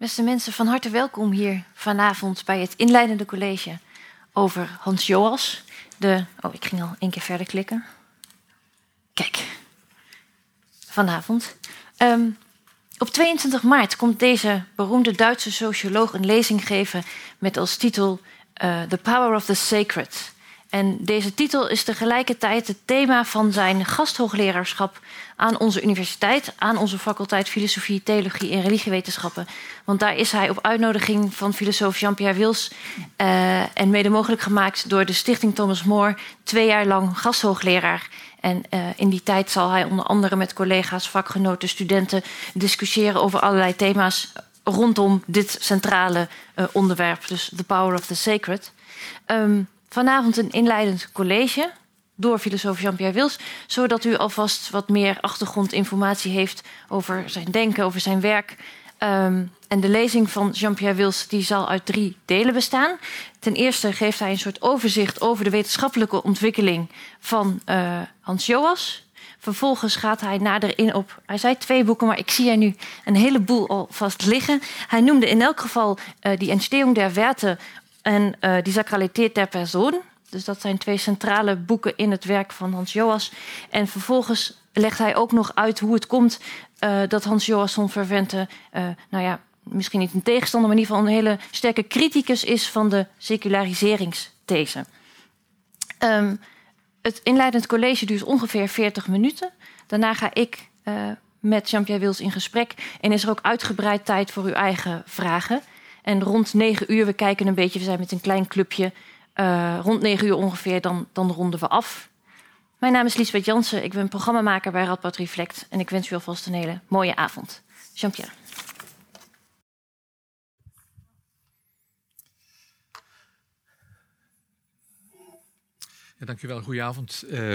Beste mensen, van harte welkom hier vanavond bij het inleidende college over Hans Joas. De, oh, ik ging al één keer verder klikken. Kijk, vanavond. Ehm, op 22 maart komt deze beroemde Duitse socioloog een lezing geven met als titel uh, The Power of the Sacred. En deze titel is tegelijkertijd het thema van zijn gasthoogleraarschap aan onze universiteit, aan onze faculteit Filosofie, Theologie en Religiewetenschappen. Want daar is hij op uitnodiging van filosoof Jean-Pierre Wils uh, en mede mogelijk gemaakt door de Stichting Thomas More twee jaar lang gasthoogleraar. En uh, in die tijd zal hij onder andere met collega's, vakgenoten, studenten discussiëren over allerlei thema's rondom dit centrale uh, onderwerp, dus The Power of the Sacred. Um, vanavond een inleidend college door filosoof Jean-Pierre Wils, zodat u alvast wat meer achtergrondinformatie heeft over zijn denken, over zijn werk. Um, en de lezing van Jean-Pierre Wils die zal uit drie delen bestaan. Ten eerste geeft hij een soort overzicht over de wetenschappelijke ontwikkeling van uh, Hans Joas. Vervolgens gaat hij nader in op. Hij zei twee boeken, maar ik zie er nu een heleboel al vast liggen. Hij noemde in elk geval uh, die Entstehung der Werte en uh, die Sakraliteit der Person. Dus dat zijn twee centrale boeken in het werk van Hans Joas. En vervolgens legt hij ook nog uit hoe het komt uh, dat Hans Joas van Vervente, uh, nou ja, misschien niet een tegenstander, maar in ieder geval een hele sterke criticus is van de seculariseringsthese. Um, het inleidend college duurt ongeveer 40 minuten. Daarna ga ik met Jean-Pierre Wils in gesprek en is er ook uitgebreid tijd voor uw eigen vragen. En rond negen uur, we kijken een beetje, we zijn met een klein clubje. Uh, rond negen uur ongeveer, dan, dan ronden we af. Mijn naam is Liesbeth Jansen, ik ben programmamaker bij Radboud Reflect. En ik wens u alvast een hele mooie avond. Jean-Pierre. Ja, dank u wel, goedenavond. Uh,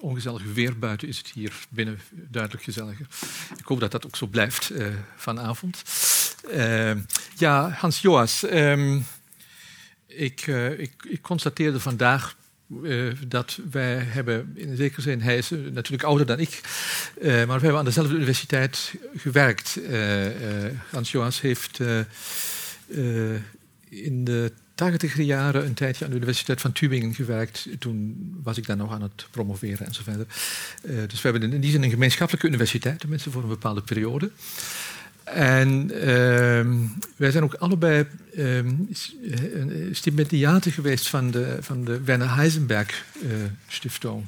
ongezellige weer buiten is het hier binnen duidelijk gezelliger. Ik hoop dat dat ook zo blijft uh, vanavond. Uh, ja, Hans Joas. Um, ik, uh, ik, ik, constateerde vandaag dat wij hebben, in zekere zin, hij is natuurlijk ouder dan ik, maar we hebben aan dezelfde universiteit gewerkt. Hans Joas heeft in de tachtiger jaren een tijdje aan de Universiteit van Tübingen gewerkt. Toen was ik daar nog aan het promoveren en zo verder. Uh, dus we hebben in die zin een gemeenschappelijke universiteit, tenminste voor een bepaalde periode. En uh, wij zijn ook allebei uh, stipendiaten geweest van de, van de Werner Heisenberg uh, Stiftung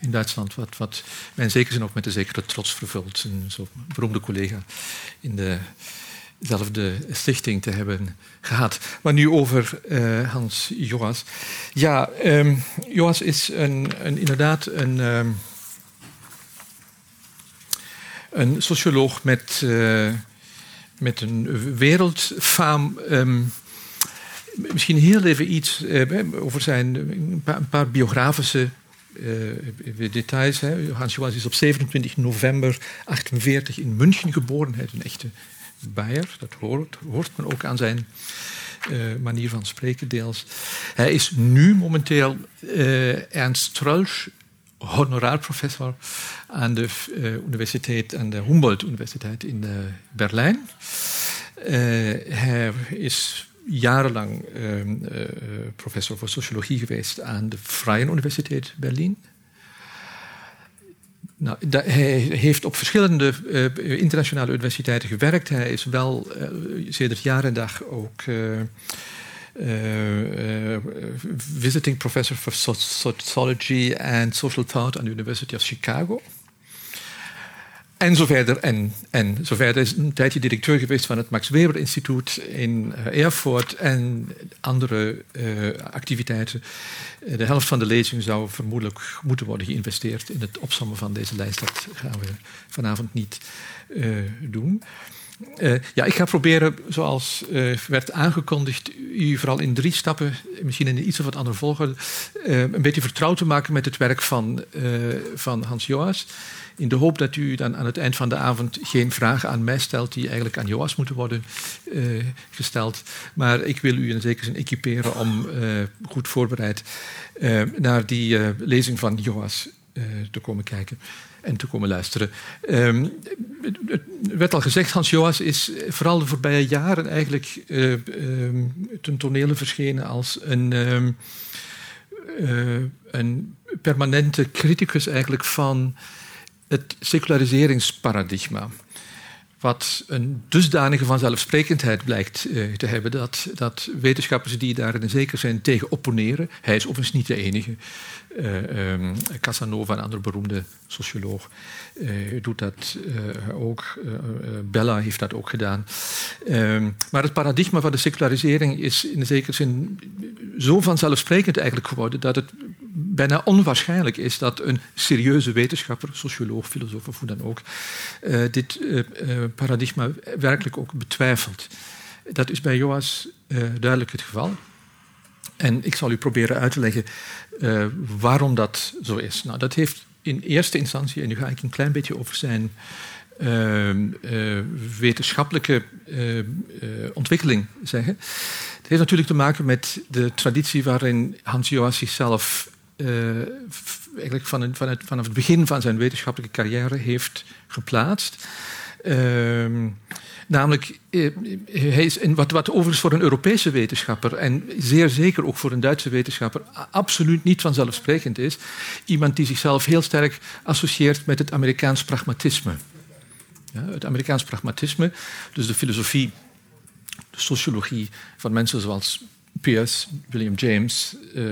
in Duitsland. Wat, wat zekere zin ook met een zekere trots vervult. Een zo beroemde collega in de dezelfde stichting te hebben gehad. Maar nu over uh, Hans Joas. Ja, um, Joas is een, inderdaad een, um, een socioloog met, uh, met een wereldfaam. Um, misschien heel even iets uh, over zijn een paar, biografische details. Hè. Hans Joas is op 27 november 1948 in München geboren. Hij is een echte Bayer. Dat hoort, men ook aan zijn uh, manier van spreken deels. Hij is nu momenteel uh, Ernst Trölsch, honoraarprofessor aan de uh, universiteit, aan de Humboldt-universiteit in Berlijn. hij is jarenlang professor voor sociologie geweest aan de Vrije Universiteit Berlin. Nou, hij heeft op verschillende uh, internationale universiteiten gewerkt. Hij is wel uh, sedert jaar en dag ook uh, visiting professor for sociology and social thought aan de University of Chicago. En zo verder. En, en zo verder is een tijdje directeur geweest van het Max Weber Instituut in Erfurt en andere uh, activiteiten. De helft van de lezing zou vermoedelijk moeten worden geïnvesteerd in het opzommen van deze lijst. Dat gaan we vanavond niet doen. Ja, ik ga proberen, zoals werd aangekondigd, u vooral in drie stappen, misschien in een iets of wat andere volgorde, een beetje vertrouwd te maken met het werk van, van Hans Joas. In de hoop dat u dan aan het eind van de avond geen vragen aan mij stelt die eigenlijk aan Joas moeten worden gesteld. Maar ik wil u in zekere zin equiperen om goed voorbereid naar die lezing van Joas te komen kijken en te komen luisteren. Um, het werd al gezegd, Hans Joas is vooral de voorbije jaren eigenlijk uh, ten tonele verschenen als een, uh, een permanente criticus eigenlijk van het seculariseringsparadigma wat een dusdanige vanzelfsprekendheid blijkt uh, te hebben dat, dat wetenschappers die daar in zekere zin tegen opponeren, hij is overigens niet de enige, uh, Casanova, een andere beroemde socioloog, uh, doet dat ook, Bella heeft dat ook gedaan. Um, maar het paradigma van de secularisering is in zekere zin zo vanzelfsprekend eigenlijk geworden dat het bijna onwaarschijnlijk is dat een serieuze wetenschapper, socioloog, filosoof of hoe dan ook, uh, dit uh, paradigma werkelijk ook betwijfelt. Dat is bij Joas duidelijk het geval. En ik zal u proberen uit te leggen waarom dat zo is. Nou, dat heeft in eerste instantie, en nu ga ik een klein beetje over zijn wetenschappelijke ontwikkeling zeggen. Het heeft natuurlijk te maken met de traditie waarin Hans Joas zichzelf uh, eigenlijk van het, van het, vanaf het begin van zijn wetenschappelijke carrière heeft geplaatst. Uh, namelijk, uh, hij is wat, wat overigens voor een Europese wetenschapper en zeer zeker ook voor een Duitse wetenschapper absoluut niet vanzelfsprekend is, iemand die zichzelf heel sterk associeert met het Amerikaans pragmatisme. Ja, het Amerikaans pragmatisme, dus de filosofie, de sociologie van mensen zoals Pierce, William James, uh,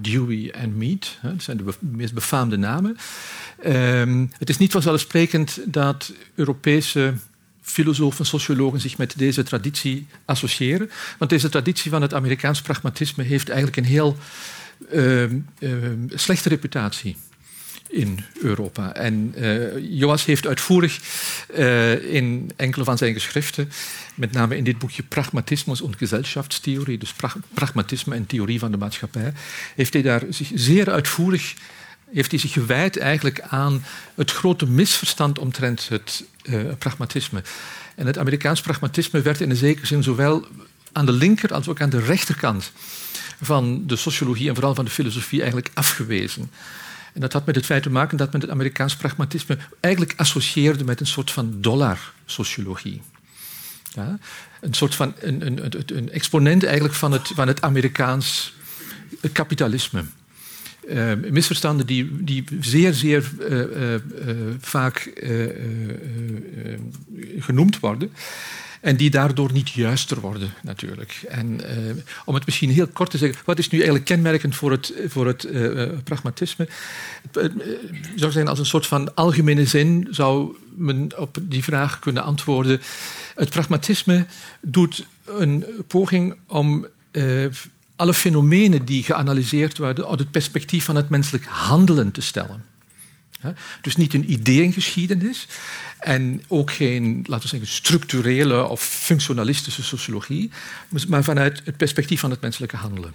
Dewey en Mead. Dat zijn de meest befaamde namen. Um, het is niet vanzelfsprekend dat Europese filosofen en sociologen zich met deze traditie associëren. Want deze traditie van het Amerikaans pragmatisme heeft eigenlijk een heel uh, slechte reputatie in Europa. En uh, Joas heeft uitvoerig uh, in enkele van zijn geschriften, met name in dit boekje Pragmatismus en Gesellschaftstheorie, dus pra pragmatisme en theorie van de maatschappij, heeft hij daar zich zeer uitvoerig heeft hij zich gewijd eigenlijk aan het grote misverstand omtrent het uh, pragmatisme. En het Amerikaans pragmatisme werd in een zekere zin zowel aan de linker als ook aan de rechterkant van de sociologie en vooral van de filosofie eigenlijk afgewezen. En dat had met het feit te maken dat men het Amerikaans pragmatisme eigenlijk associeerde met een soort van dollarsociologie. Ja? Een soort van een, een, een, exponent eigenlijk van het, van het Amerikaans kapitalisme. Uh, misverstanden die, die zeer, zeer uh, uh, vaak genoemd worden. En die daardoor niet juister worden, natuurlijk. En uh, om het misschien heel kort te zeggen, wat is nu eigenlijk kenmerkend voor het, voor het uh, pragmatisme? Uh, zou zijn als een soort van algemene zin zou men op die vraag kunnen antwoorden. Het pragmatisme doet een poging om alle fenomenen die geanalyseerd worden uit het perspectief van het menselijk handelen te stellen. Dus niet een ideeëngeschiedenis en ook geen, laten we zeggen, structurele of functionalistische sociologie, maar vanuit het perspectief van het menselijke handelen.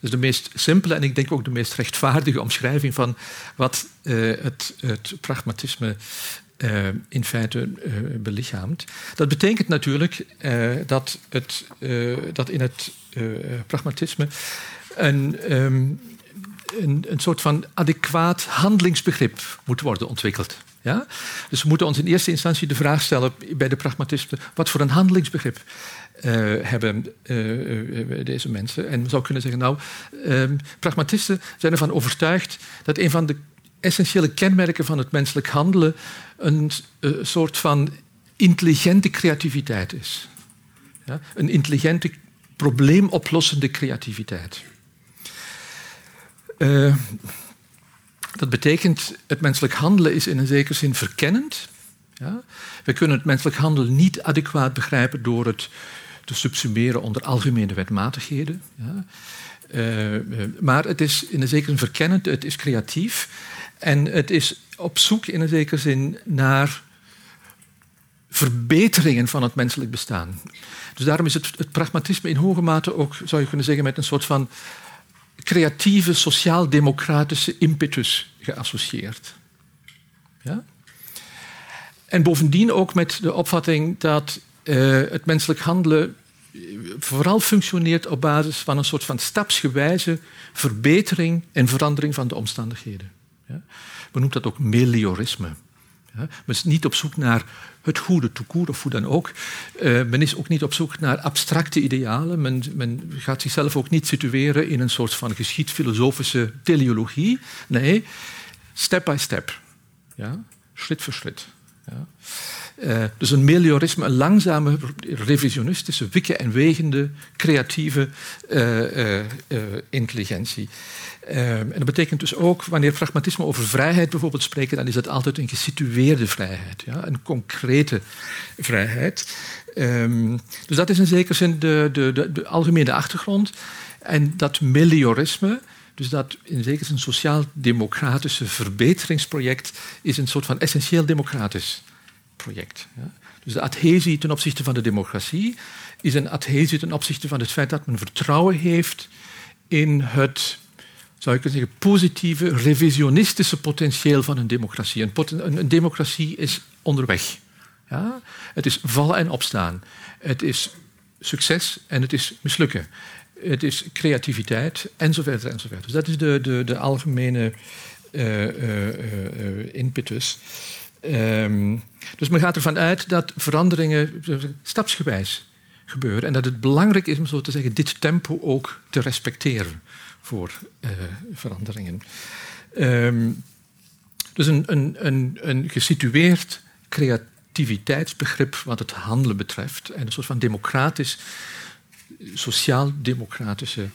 Is de meest simpele en ik denk ook de meest rechtvaardige omschrijving van wat uh, het, het, pragmatisme uh, in feite uh, belichaamt. Dat betekent natuurlijk dat, het, dat in het pragmatisme een, um, een, een soort van adequaat handelingsbegrip moet worden ontwikkeld. Ja? Dus we moeten ons in eerste instantie de vraag stellen bij de pragmatisten: wat voor een handelingsbegrip uh, hebben uh, deze mensen? En we zouden kunnen zeggen: nou, ehm, pragmatisten zijn ervan overtuigd dat een van de essentiële kenmerken van het menselijk handelen een soort van intelligente creativiteit is. Ja? Een intelligente, probleemoplossende creativiteit. Uh, dat betekent, het menselijk handelen is in een zekere zin verkennend. Ja? We kunnen het menselijk handelen niet adequaat begrijpen door het te subsumeren onder algemene wetmatigheden. Ja? Uh, maar het is in een zekere zin verkennend, het is creatief en het is op zoek in een zekere zin naar verbeteringen van het menselijk bestaan. Dus daarom is het, het pragmatisme in hoge mate ook, zou je kunnen zeggen, met een soort van creatieve sociaal-democratische impetus geassocieerd. Ja? En bovendien ook met de opvatting dat uh, het menselijk handelen vooral functioneert op basis van een soort van stapsgewijze verbetering en verandering van de omstandigheden. Ja? Noemen dat ook meliorisme. Ja, men is niet op zoek naar het goede toekoer of hoe dan ook. Uh, men is ook niet op zoek naar abstracte idealen. Men, men, gaat zichzelf ook niet situeren in een soort van geschiedfilosofische teleologie. Nee, step by step. Ja? Schritt voor schritt. Ja? Uh, dus een meliorisme, een langzame, revisionistische, wikken en wegende, creatieve uh, intelligentie. en dat betekent dus ook, wanneer pragmatisme over vrijheid bijvoorbeeld spreken, dan is dat altijd een gesitueerde vrijheid, ja? een concrete vrijheid. Um, dus dat is in zekere zin de, de, de, de algemene achtergrond. En dat meliorisme, dus dat in zekere zin sociaal-democratische verbeteringsproject, is een soort van essentieel democratisch project. Ja. Dus de adhesie ten opzichte van de democratie is een adhesie ten opzichte van het feit dat men vertrouwen heeft in het, zou ik zeggen, positieve, revisionistische potentieel van een democratie. Een, een, democratie is onderweg. Ja? Het is vallen en opstaan. Het is succes en het is mislukken. Het is creativiteit enzovoort enzovoort. Dus dat is de, de, de algemene uh, impetus. Um, dus men gaat ervan uit dat veranderingen stapsgewijs gebeuren en dat het belangrijk is om zo te zeggen dit tempo ook te respecteren voor uh, veranderingen. Um, dus een, een, een, gesitueerd creativiteitsbegrip wat het handelen betreft en een soort van democratisch, sociaal-democratische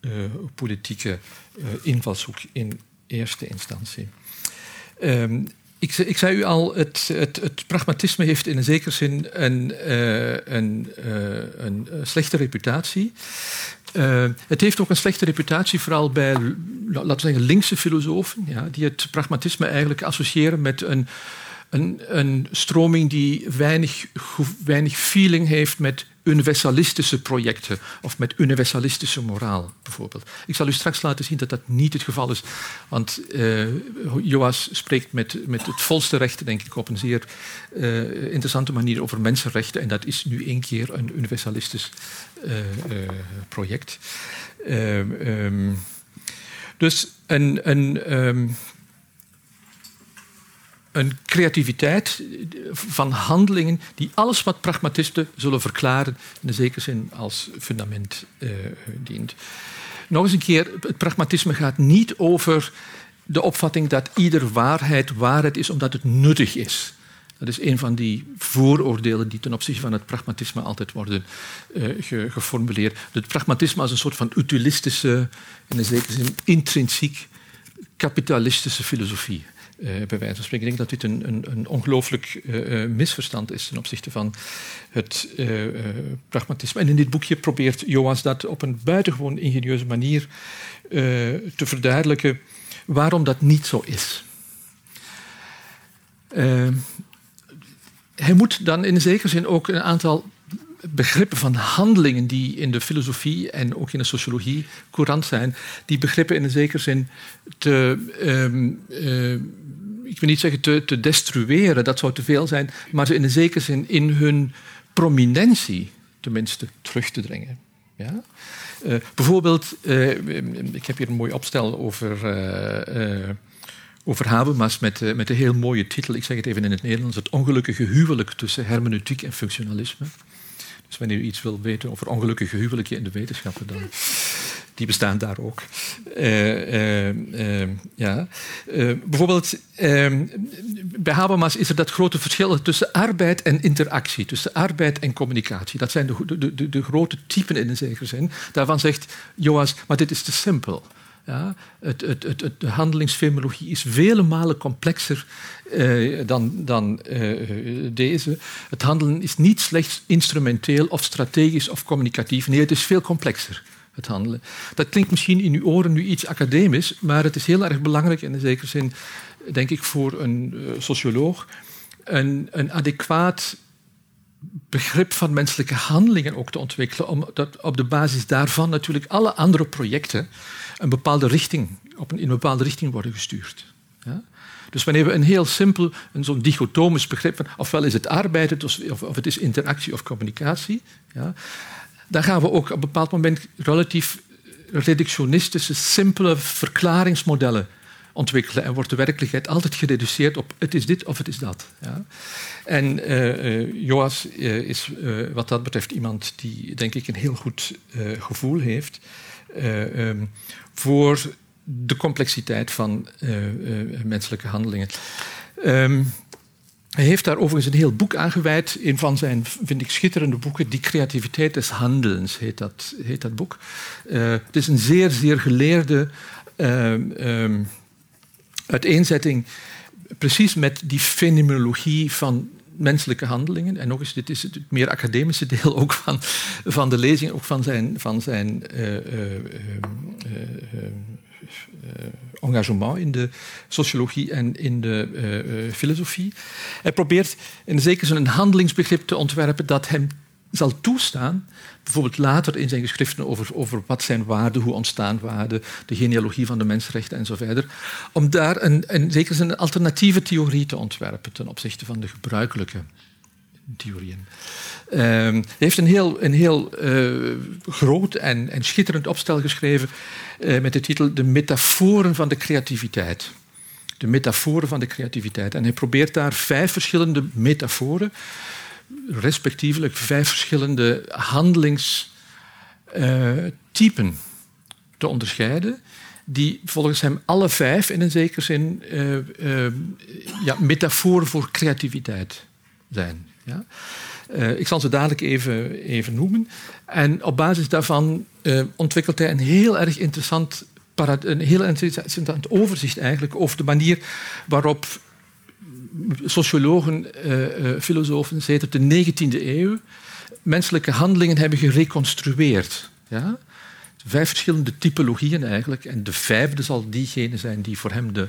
uh, politieke uh, invalshoek in eerste instantie. Um, ik, ik, zei u al, het, het, het, pragmatisme heeft in een zekere zin een, uh, een, uh, een slechte reputatie. Het heeft ook een slechte reputatie, vooral bij, laten we zeggen, linkse filosofen, ja, die het pragmatisme eigenlijk associëren met een, een, een stroming die weinig, weinig feeling heeft met universalistische projecten of met universalistische moraal, bijvoorbeeld. Ik zal u straks laten zien dat dat niet het geval is, want uh, Joas spreekt met, met het volste recht, denk ik, op een zeer uh, interessante manier over mensenrechten en dat is nu één keer een universalistisch uh, project. Um, dus een, een um, een creativiteit van handelingen die alles wat pragmatisten zullen verklaren in zekere zin als fundament uh, dient. Nog eens een keer, het pragmatisme gaat niet over de opvatting dat ieder waarheid waarheid is omdat het nuttig is. Dat is een van die vooroordelen die ten opzichte van het pragmatisme altijd worden ge geformuleerd. Het pragmatisme als een soort van utilistische, in zekere zin intrinsiek kapitalistische filosofie. Uh, bij wijze van spreken. Ik denk dat dit een, een, een ongelooflijk uh, misverstand is ten opzichte van het pragmatisme. En in dit boekje probeert Joas dat op een buitengewoon ingenieuze manier te verduidelijken waarom dat niet zo is. hij moet dan in zekere zin ook een aantal begrippen van handelingen die in de filosofie en ook in de sociologie courant zijn, die begrippen in een zekere zin te, uh, ik wil niet zeggen te, te destrueren, dat zou te veel zijn, maar ze in een zekere zin in hun prominentie tenminste terug te dringen. Ja? Uh, bijvoorbeeld, uh, ik heb hier een mooi opstel over, uh, over Habermas met, met een heel mooie titel. Ik zeg het even in het Nederlands: Het ongelukkige huwelijk tussen hermeneutiek en functionalisme. Dus wanneer u iets wil weten over ongelukkige huwelijken in de wetenschappen, dan die bestaan daar ook. Uh, uh, ja. bijvoorbeeld, bij Habermas is er dat grote verschil tussen arbeid en interactie, tussen arbeid en communicatie. Dat zijn de, de, de, de grote typen in een zekere zin. Daarvan zegt Joas, maar dit is te simpel. Ja, het, het, de handelingsfenologie is vele malen complexer uh, dan, dan uh, deze. Het handelen is niet slechts instrumenteel of strategisch of communicatief. Nee, het is veel complexer, het handelen. Dat klinkt misschien in uw oren nu iets academisch, maar het is heel erg belangrijk in zekere zin, denk ik, voor een uh, socioloog, een, een adequaat begrip van menselijke handelingen ook te ontwikkelen, omdat op de basis daarvan natuurlijk alle andere projecten een bepaalde richting, op een, in een bepaalde richting worden gestuurd. Ja? Dus wanneer we een heel simpel, een zo'n dichotomisch begrip van ofwel is het arbeid of, of het is interactie of communicatie, ja, dan gaan we ook op een bepaald moment relatief reductionistische, simpele verklaringsmodellen ontwikkelen en wordt de werkelijkheid altijd gereduceerd op het is dit of het is dat. Ja. En uh, Joas is wat dat betreft iemand die denk ik een heel goed gevoel heeft um, voor de complexiteit van menselijke handelingen. Um, hij heeft daar overigens een heel boek aan gewijd. Een van zijn, vind ik, schitterende boeken. Die creativiteit des handelens heet dat, heet dat boek. Uh, het is een zeer, zeer geleerde uh, um, uiteenzetting. Precies met die fenomenologie van menselijke handelingen. En nog eens, dit is het meer academische deel ook van, van de lezing, ook van zijn, van zijn uh, eh, engagement in de sociologie en in de uh, filosofie. Hij probeert in zekere zin een handelingsbegrip te ontwerpen dat hem zal toestaan, bijvoorbeeld later in zijn geschriften over, over wat zijn waarden, hoe ontstaan waarden, de genealogie van de mensenrechten en zo verder, om daar een, een, zeker een alternatieve theorie te ontwerpen ten opzichte van de gebruikelijke theorieën. Uh, hij heeft een heel, een heel uh, groot en, en, schitterend opstel geschreven uh, met de titel De metaforen van de creativiteit. De metaforen van de creativiteit. En hij probeert daar vijf verschillende metaforen, respectievelijk vijf verschillende handelingstypen uh, te onderscheiden die volgens hem alle vijf in een zekere zin ja, metaforen voor creativiteit Ja? Uh, ik zal ze dadelijk even, even noemen. En op basis daarvan uh, ontwikkelt hij een heel erg interessant, een heel interessant overzicht eigenlijk over de manier waarop sociologen, uh, filosofen, sedert de 19e eeuw menselijke handelingen hebben gereconstrueerd. Ja? Vijf verschillende typologieën eigenlijk. En de vijfde zal diegene zijn die voor hem de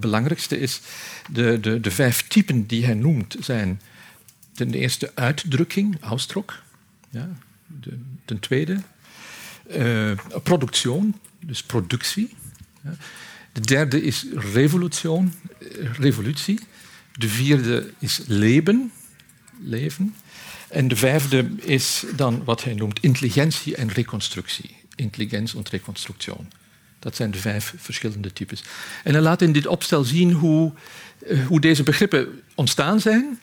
belangrijkste is. De, de, de vijf typen die hij noemt zijn ten eerste uitdrukking, Ausdruck. Ja. De, ten tweede uh, productie, dus productie. De derde is revolutie, eh, revolutie. De vierde is leven, leven. En de vijfde is dan wat hij noemt intelligentie en reconstructie. Intelligentie en reconstructie. Dat zijn de vijf verschillende types. En hij laat in dit opstel zien hoe, uh, hoe deze begrippen ontstaan zijn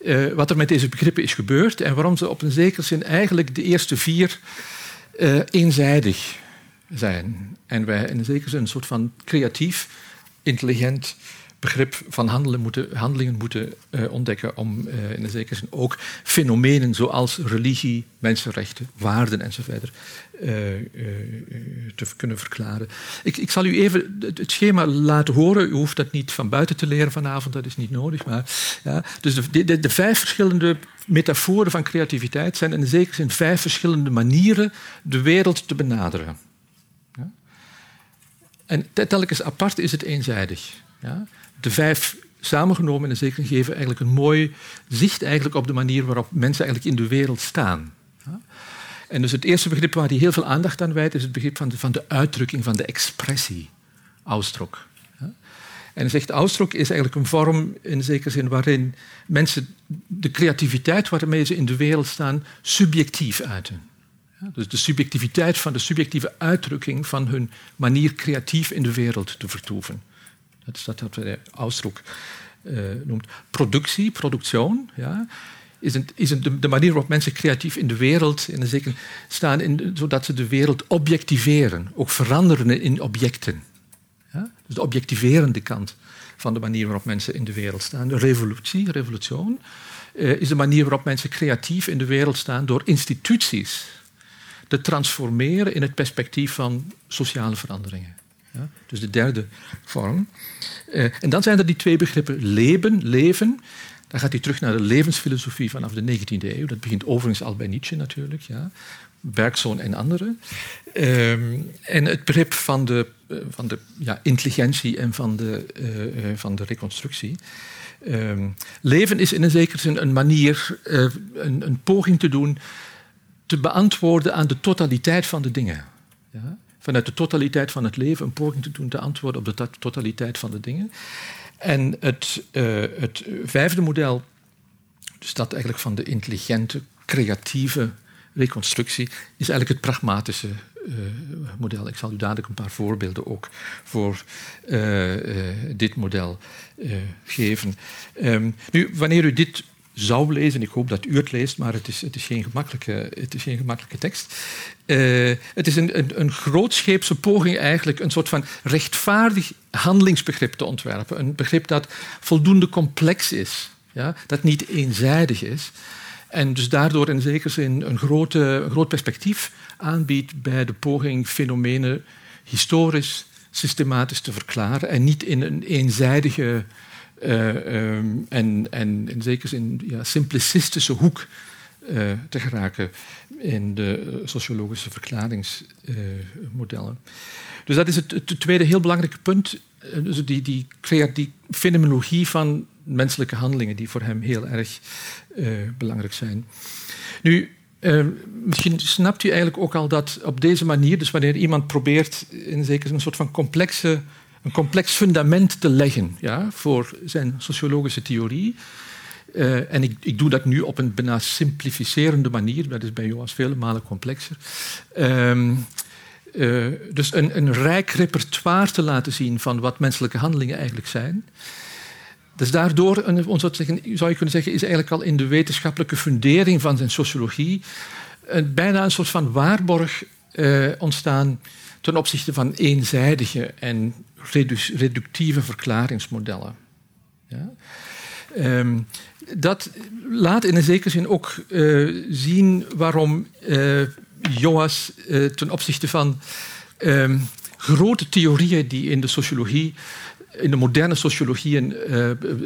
uh, wat er met deze begrippen is gebeurd en waarom ze op een zekere zin eigenlijk de eerste vier uh, eenzijdig zijn. En wij in een zekere zin een soort van creatief, intelligent begrip van handelen moeten, handelingen moeten uh, ontdekken om uh, in een zekere zin ook fenomenen zoals religie, mensenrechten, waarden enzovoort uh, te kunnen verklaren. Ik, ik, zal u even het schema laten horen. U hoeft dat niet van buiten te leren vanavond, dat is niet nodig. Maar, ja, dus de, de, de vijf verschillende metaforen van creativiteit zijn in zekere zin vijf verschillende manieren de wereld te benaderen. En telkens apart is het eenzijdig. Ja? De vijf samengenomen in een zekere geven eigenlijk een mooi zicht eigenlijk op de manier waarop mensen eigenlijk in de wereld staan. En dus het eerste begrip waar hij heel veel aandacht aan wijdt, is het begrip van de, van de uitdrukking, van de expressie, Ausdruck. En hij zegt, Ausdruck is eigenlijk een vorm in zekere zin waarin mensen de creativiteit waarmee ze in de wereld staan subjectief uiten. Dus de subjectiviteit van de subjectieve uitdrukking van hun manier creatief in de wereld te vertoeven. Dat is dat wat de Ausdruck uh, noemt. Productie, productie, ja, is, is de, de, manier waarop mensen creatief in de wereld in zekere, staan, in, zodat ze de wereld objectiveren, ook veranderen in objecten. Ja? Dus de objectiverende kant van de manier waarop mensen in de wereld staan. De revolutie, revolutie uh, is de manier waarop mensen creatief in de wereld staan door instituties te transformeren in het perspectief van sociale veranderingen. Ja? Dus de derde vorm. Uh, en dan zijn er die twee begrippen leven, leven. Dan gaat hij terug naar de levensfilosofie vanaf de 19e eeuw. Dat begint overigens al bij Nietzsche natuurlijk. Ja. Bergson en anderen. Um, en het begrip van de, uh, van de ja, intelligentie en van de, uh, van de reconstructie. Um, leven is in een zekere zin een manier, een, een, poging te doen te beantwoorden aan de totaliteit van de dingen. Ja? Vanuit de totaliteit van het leven een poging te doen te antwoorden op de totaliteit van de dingen. En het, uh, het vijfde model, dus dat eigenlijk van de intelligente, creatieve reconstructie, is eigenlijk het pragmatische model. Ik zal u dadelijk een paar voorbeelden ook voor dit model geven. Ehm, nu, wanneer u dit zou lezen. Ik hoop dat u het leest, maar het is, het is, geen, gemakkelijke, het is geen gemakkelijke tekst. Uh, het is een, een, een grootscheepse poging eigenlijk een soort van rechtvaardig handelingsbegrip te ontwerpen. Een begrip dat voldoende complex is, ja? dat niet eenzijdig is. En dus daardoor in zekere zin een, grote, een groot perspectief aanbiedt bij de poging fenomenen historisch, systematisch te verklaren en niet in een eenzijdige um, en, en in ja, simplicistische hoek uh, te geraken in de sociologische verklaringsmodellen. Dus dat is het, tweede heel belangrijke punt. Dus die, die, die fenomenologie van menselijke handelingen, die voor hem heel erg belangrijk zijn. Nu, misschien snapt u eigenlijk ook al dat op deze manier, dus wanneer iemand probeert in zekere een soort van complexe een complex fundament te leggen ja, voor zijn sociologische theorie. Uh, en ik, ik, doe dat nu op een bijna simplificerende manier, dat is bij Joas vele malen complexer. Uh, uh, dus een, een, rijk repertoire te laten zien van wat menselijke handelingen eigenlijk zijn. Dus daardoor, een, zou, zeggen, zou je kunnen zeggen, is eigenlijk al in de wetenschappelijke fundering van zijn sociologie een, bijna een soort van waarborg ontstaan ten opzichte van eenzijdige en reductieve verklaringsmodellen. Ja? Um, dat laat in een zekere zin ook uh, zien waarom uh, Joas uh, ten opzichte van um, grote theorieën die in de sociologie, in de moderne sociologieën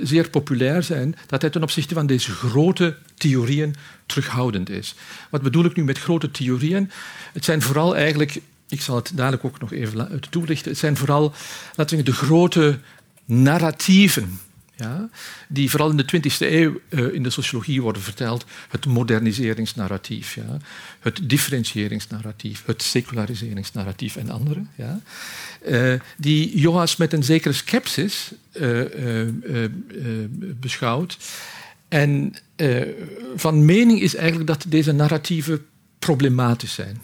zeer populair zijn, dat hij ten opzichte van deze grote theorieën terughoudend is. Wat bedoel ik nu met grote theorieën? Het zijn vooral eigenlijk ik zal het dadelijk ook nog even toelichten. Het zijn vooral laten we, de grote narratieven ja, die vooral in de 20e eeuw uh, in de sociologie worden verteld. Het moderniseringsnarratief, ja, het differentiëringsnarratief, het seculariseringsnarratief en andere. Ja, uh, die Joas met een zekere scepsis beschouwt. En van mening is eigenlijk dat deze narratieven problematisch zijn.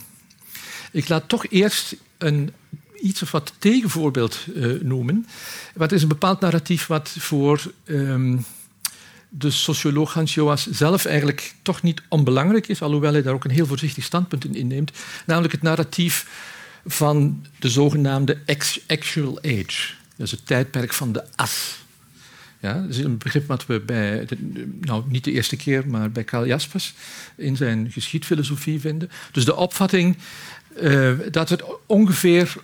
Ik laat toch eerst een iets of wat tegenvoorbeeld uh, noemen. Wat is een bepaald narratief wat voor um, de socioloog Hans Joas zelf eigenlijk toch niet onbelangrijk is, alhoewel hij daar ook een heel voorzichtig standpunt in inneemt, namelijk het narratief van de zogenaamde actual age. Dat is het tijdperk van de as. Ja, dat is een begrip wat we bij, nou niet de eerste keer, maar bij Karl Jaspers in zijn geschiedfilosofie vinden. Dus de opvatting uh, dat het ongeveer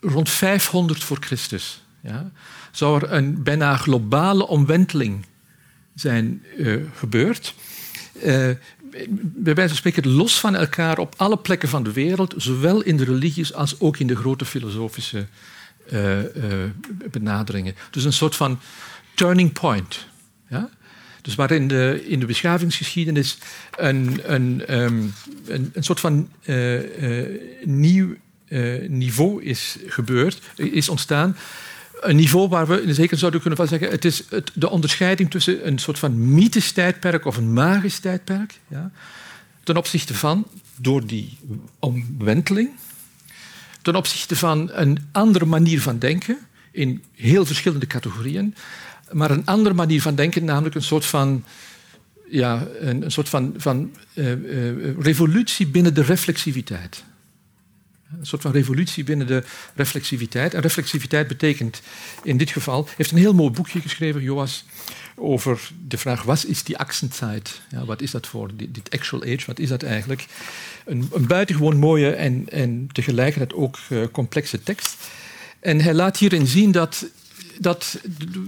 rond 500 voor Christus ja, zou er een bijna globale omwenteling zijn uh, gebeurd. Uh, bij wijze van spreken los van elkaar op alle plekken van de wereld, zowel in de religies als ook in de grote filosofische benaderingen. Dus een soort van turning point. Ja? Dus waarin de, in de beschavingsgeschiedenis een, een, um, een, soort van uh, uh, nieuw uh, niveau is gebeurd, is ontstaan. Een niveau waar we in zekere zouden kunnen van zeggen: het is het, de onderscheiding tussen een soort van mythisch tijdperk of een magisch tijdperk, ja, ten opzichte van, door die omwenteling, ten opzichte van een andere manier van denken in heel verschillende categorieën, maar een andere manier van denken, namelijk een soort van, ja, een, soort van, van uh, uh, revolutie binnen de reflexiviteit. Een soort van revolutie binnen de reflexiviteit. En reflexiviteit betekent in dit geval, heeft een heel mooi boekje geschreven, Joas, over de vraag: wat is die Achsenzeit? Ja, wat is dat voor, dit, actual age, wat is dat eigenlijk? Een, een buitengewoon mooie en, en tegelijkertijd ook uh, complexe tekst. En hij laat hierin zien dat dat,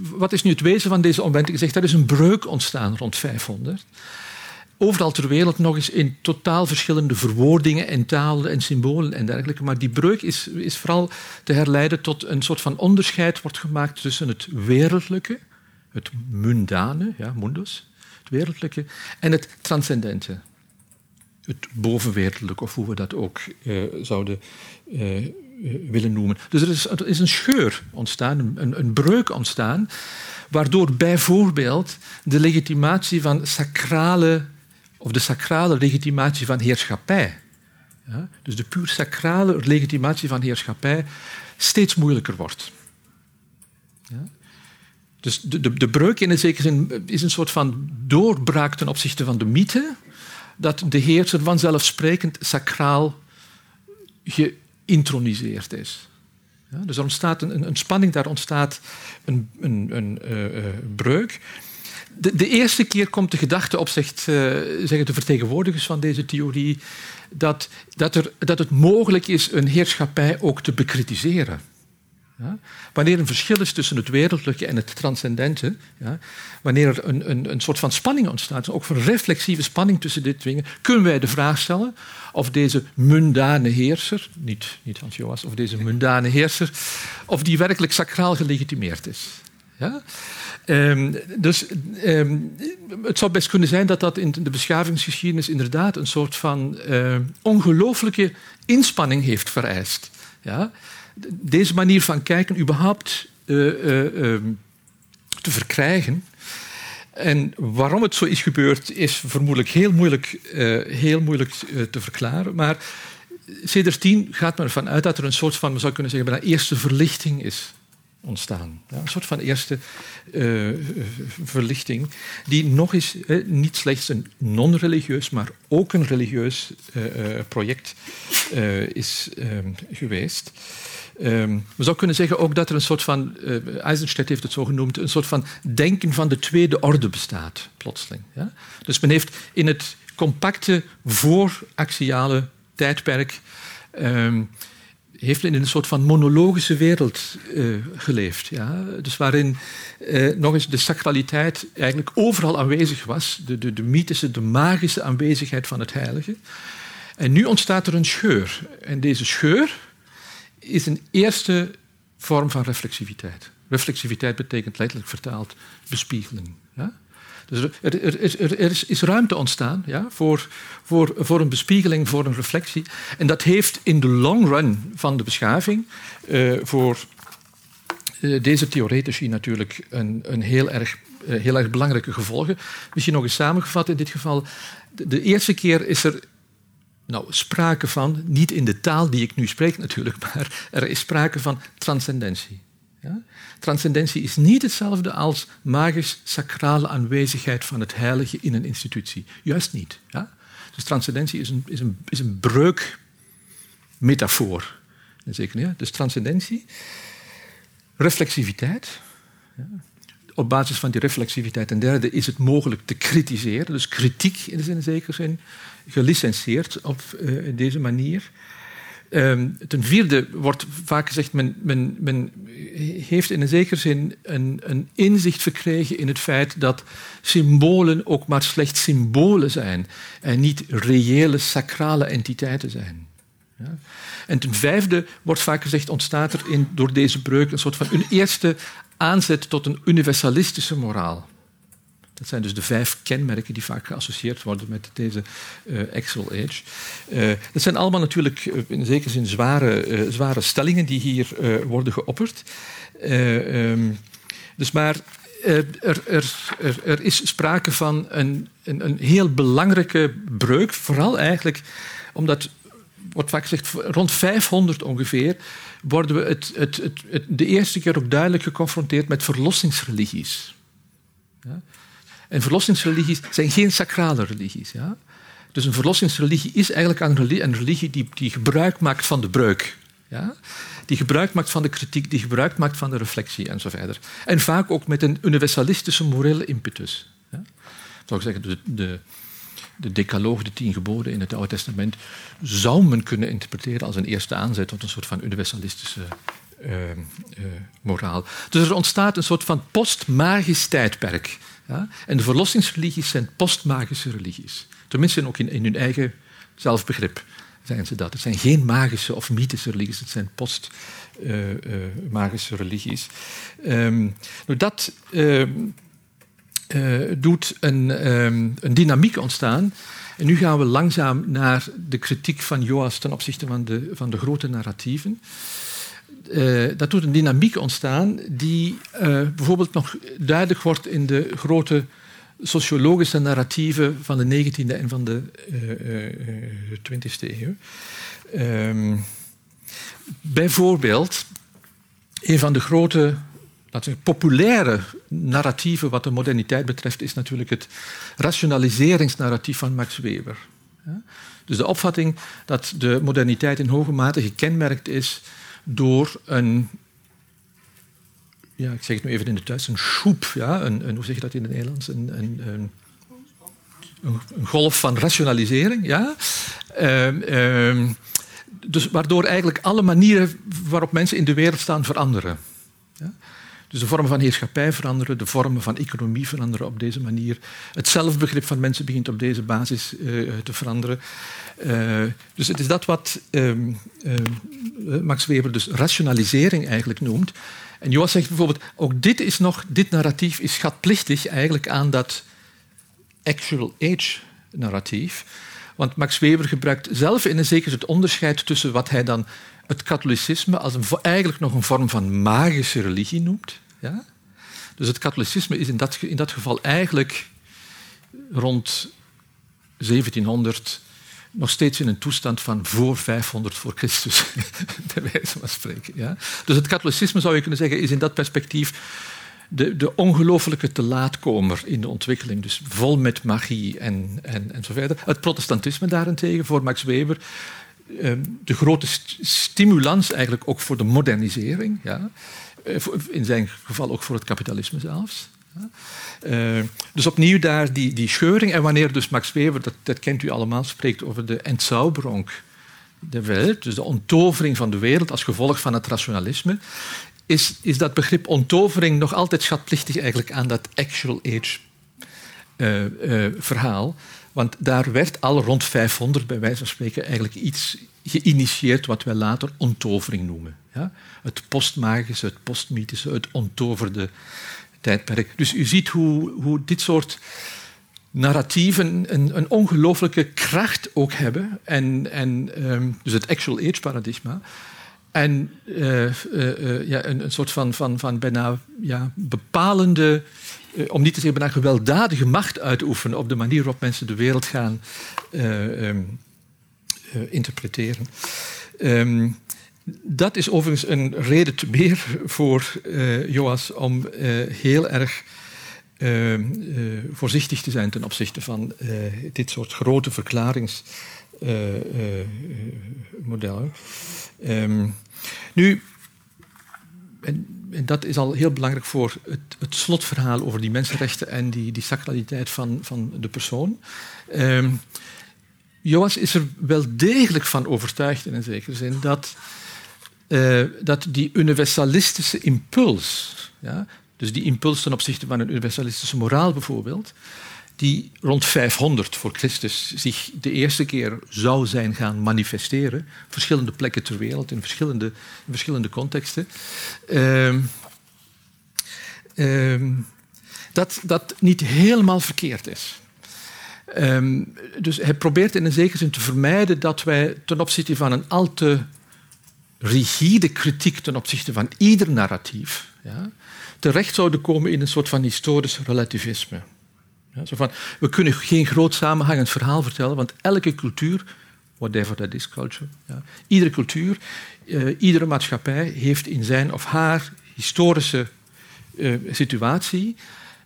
wat is nu het wezen van deze omwenteling? Zegt, er is een breuk ontstaan rond 500. Overal ter wereld nog eens in totaal verschillende verwoordingen en talen en symbolen en dergelijke. Maar die breuk is, is vooral te herleiden tot een soort van onderscheid wordt gemaakt tussen het wereldlijke, het mundane, ja, mundus, het wereldlijke, en het transcendente, het bovenwereldlijke, of hoe we dat ook uh, zouden eh, willen noemen. Dus er is, is een scheur ontstaan, een, een breuk ontstaan, waardoor bijvoorbeeld de legitimatie van sacrale, of de sacrale legitimatie van heerschappij ja, dus de puur sacrale legitimatie van heerschappij, steeds moeilijker wordt. Ja. Dus de, de, breuk in een zekere zin is een soort van doorbraak ten opzichte van de mythe, dat de heerser vanzelfsprekend sacraal geïntroniseerd is. Ja, dus er ontstaat een, een, spanning, daar ontstaat een, een, een uh, breuk. De, de, eerste keer komt de gedachte op, zegt, zeggen de vertegenwoordigers van deze theorie, dat, dat, er, dat het mogelijk is een heerschappij ook te bekritiseren. Ja? Wanneer een verschil is tussen het wereldlijke en het transcendente, ja? wanneer er een, een, een soort van spanning ontstaat, ook een reflexieve spanning tussen dit dingen, kunnen wij de vraag stellen of deze mundane heerser, niet, niet Hans Joas, of deze mundane heerser, of die werkelijk sacraal gelegitimeerd is. Ja? Um, dus um, het zou best kunnen zijn dat dat in de beschavingsgeschiedenis inderdaad een soort van uh, ongelooflijke inspanning heeft vereist. Ja? Deze manier van kijken überhaupt uh, uh, te verkrijgen. En waarom het zo is gebeurd, is vermoedelijk heel moeilijk, heel moeilijk te verklaren. Maar tien gaat men ervan uit dat er een soort van, we zou kunnen zeggen, bijna eerste verlichting is ontstaan. Ja, een soort van eerste verlichting, die nog eens niet slechts een non-religieus, maar ook een religieus project is ehm, geweest. Um, we zouden kunnen zeggen ook dat er een soort van, Eisenstedt heeft het zo genoemd, een soort van denken van de tweede orde bestaat, plotseling. Ja? Dus men heeft in het compacte vooraxiale tijdperk um, heeft in een soort van monologische wereld uh, geleefd. Ja? Dus waarin uh, nog eens de sacraliteit eigenlijk overal aanwezig was. De, de, de mythische, de magische aanwezigheid van het heilige. En nu ontstaat er een scheur. En deze scheur is een eerste vorm van reflexiviteit. Reflexiviteit betekent letterlijk vertaald bespiegeling. Dus er, is, ruimte ontstaan ja, voor, voor, voor een bespiegeling, voor een reflectie. En dat heeft in de long run van de beschaving uh, voor uh, deze theoretici natuurlijk een, een heel, erg, uh, heel erg belangrijke gevolgen. Misschien nog eens samengevat in dit geval. De eerste keer is er nou, sprake van, niet in de taal die ik nu spreek natuurlijk, maar er is sprake van transcendentie. Ja? Transcendentie is niet hetzelfde als magisch-sacrale aanwezigheid van het heilige in een institutie. Juist niet. Ja? Dus transcendentie is een, is een, is een breukmetafoor. Zeker, ja? Dus transcendentie, reflexiviteit. Ja? Op basis van die reflexiviteit ten derde is het mogelijk te kritiseren. Dus kritiek in de zin, zekere zin, gelicenseerd op uh, deze manier. Um, ten vierde wordt vaak gezegd, men, men, men heeft in een zekere zin een, een, inzicht verkregen in het feit dat symbolen ook maar slechts symbolen zijn en niet reële sacrale entiteiten zijn. Ja? En ten vijfde wordt vaak gezegd, ontstaat er in, door deze breuk een soort van een eerste aanzet tot een universalistische moraal. Dat zijn dus de vijf kenmerken die vaak geassocieerd worden met deze uh, Excel Age. Uh, dat zijn allemaal natuurlijk uh, in zekere zin zware, zware stellingen die hier worden geopperd. Um, dus maar er, er, er, er, is sprake van een, een, een, heel belangrijke breuk, vooral eigenlijk omdat, wordt vaak gezegd, rond 500 ongeveer worden we het, het, het, de eerste keer ook duidelijk geconfronteerd met verlossingsreligies. Ja? En verlossingsreligies zijn geen sacrale religies. Ja? Dus een verlossingsreligie is eigenlijk een religie, religie die, die gebruik maakt van de breuk. Ja? Die gebruik maakt van de kritiek, die gebruik maakt van de reflectie en zo verder. En vaak ook met een universalistische morele impetus. Ja? Zou ik zeggen, de, de decaloog, de tien geboden in het Oude Testament, zou men kunnen interpreteren als een eerste aanzet tot een soort van universalistische uh, uh, moraal. Dus er ontstaat een soort van postmagisch tijdperk ja? En de verlossingsreligies zijn postmagische religies. Tenminste, ook in, hun eigen zelfbegrip zijn ze dat. Het zijn geen magische of mythische religies, het zijn postmagische uh, uh, religies. Um, nou, dat uh, doet een, um, een, dynamiek ontstaan. En nu gaan we langzaam naar de kritiek van Joas ten opzichte van de, van de grote narratieven uh, dat doet een dynamiek ontstaan die uh, bijvoorbeeld nog duidelijk wordt in de grote sociologische narratieven van de 19e en van de uh, 20e eeuw. Ehm, bijvoorbeeld, een van de grote we populaire narratieven wat de moderniteit betreft is natuurlijk het rationaliseringsnarratief van Max Weber. Dus de opvatting dat de moderniteit in hoge mate gekenmerkt is door een, ja, ik zeg het nu even in het Duits, een schoep, ja, een, hoe zeg je dat in het Nederlands? Een, een golf van rationalisering, ja. Ehm, ehm, dus waardoor eigenlijk alle manieren waarop mensen in de wereld staan veranderen. Dus de vormen van heerschappij veranderen, de vormen van economie veranderen op deze manier. Het zelfbegrip van mensen begint op deze basis uh, te veranderen. Uh, dus het is dat wat uh, Max Weber dus rationalisering eigenlijk noemt. En Joas zegt bijvoorbeeld, ook dit is nog, dit narratief is schatplichtig eigenlijk aan dat actual age narratief. Want Max Weber gebruikt zelf in een zeker het onderscheid tussen wat hij dan het katholicisme als eigenlijk nog een vorm van magische religie noemt. Ja? Dus het katholicisme is in dat, in dat geval eigenlijk rond 1700 nog steeds in een toestand van voor 500 voor Christus, bij wijze van spreken. Ja? Dus het katholicisme, zou je kunnen zeggen, is in dat perspectief de, de te laatkomer in de ontwikkeling. Dus vol met magie en, en, en zo verder. Het protestantisme daarentegen, voor Max Weber, ehm, de grote stimulans eigenlijk ook voor de modernisering. Ja? Eh, in zijn geval ook voor het kapitalisme zelfs. Uh, dus opnieuw daar die, die scheuring. En wanneer dus Max Weber, dat, dat kent u allemaal, spreekt over de Entzauberung de Welt, dus de onttovering van de wereld als gevolg van het rationalisme, is, is dat begrip onttovering nog altijd schatplichtig eigenlijk aan dat actual age uh, verhaal. Want daar werd al rond 500, bij wijze van spreken, eigenlijk iets geïnitieerd wat wij later onttovering noemen. Ja? Het postmagische, het postmythische, het onttoverde tijdperk. Dus u ziet hoe, hoe dit soort narratieven een, een ongelooflijke kracht ook hebben. En, en, um, dus het actual age paradigma. En uh, uh, uh, ja, een, soort van, van, van bijna ja, bepalende, om niet te zeggen bijna gewelddadige macht uitoefenen op de manier waarop mensen de wereld gaan um, interpreteren. Um, dat is overigens een reden te meer voor Joas om heel erg voorzichtig te zijn ten opzichte van dit soort grote verklaringsmodellen. Um, nu, en, dat is al heel belangrijk voor het, het, slotverhaal over die mensenrechten en die, die sacraliteit van, van de persoon. Um, Joas is er wel degelijk van overtuigd in een zekere zin dat, uh, dat die universalistische impuls, ja, dus die impuls ten opzichte van een universalistische moraal bijvoorbeeld, die rond 500 voor Christus zich de eerste keer zou zijn gaan manifesteren. Verschillende plekken ter wereld, in verschillende, verschillende contexten. Uh, uh, dat dat niet helemaal verkeerd is. Um, dus hij probeert in een zekere zin te vermijden dat wij ten opzichte van een al te rigide kritiek ten opzichte van ieder narratief ja, terecht zouden komen in een soort van historisch relativisme. Ja, zo van, we kunnen geen groot samenhangend verhaal vertellen, want elke cultuur, whatever that is culture, ja, iedere cultuur, uh, iedere maatschappij heeft in zijn of haar historische uh, situatie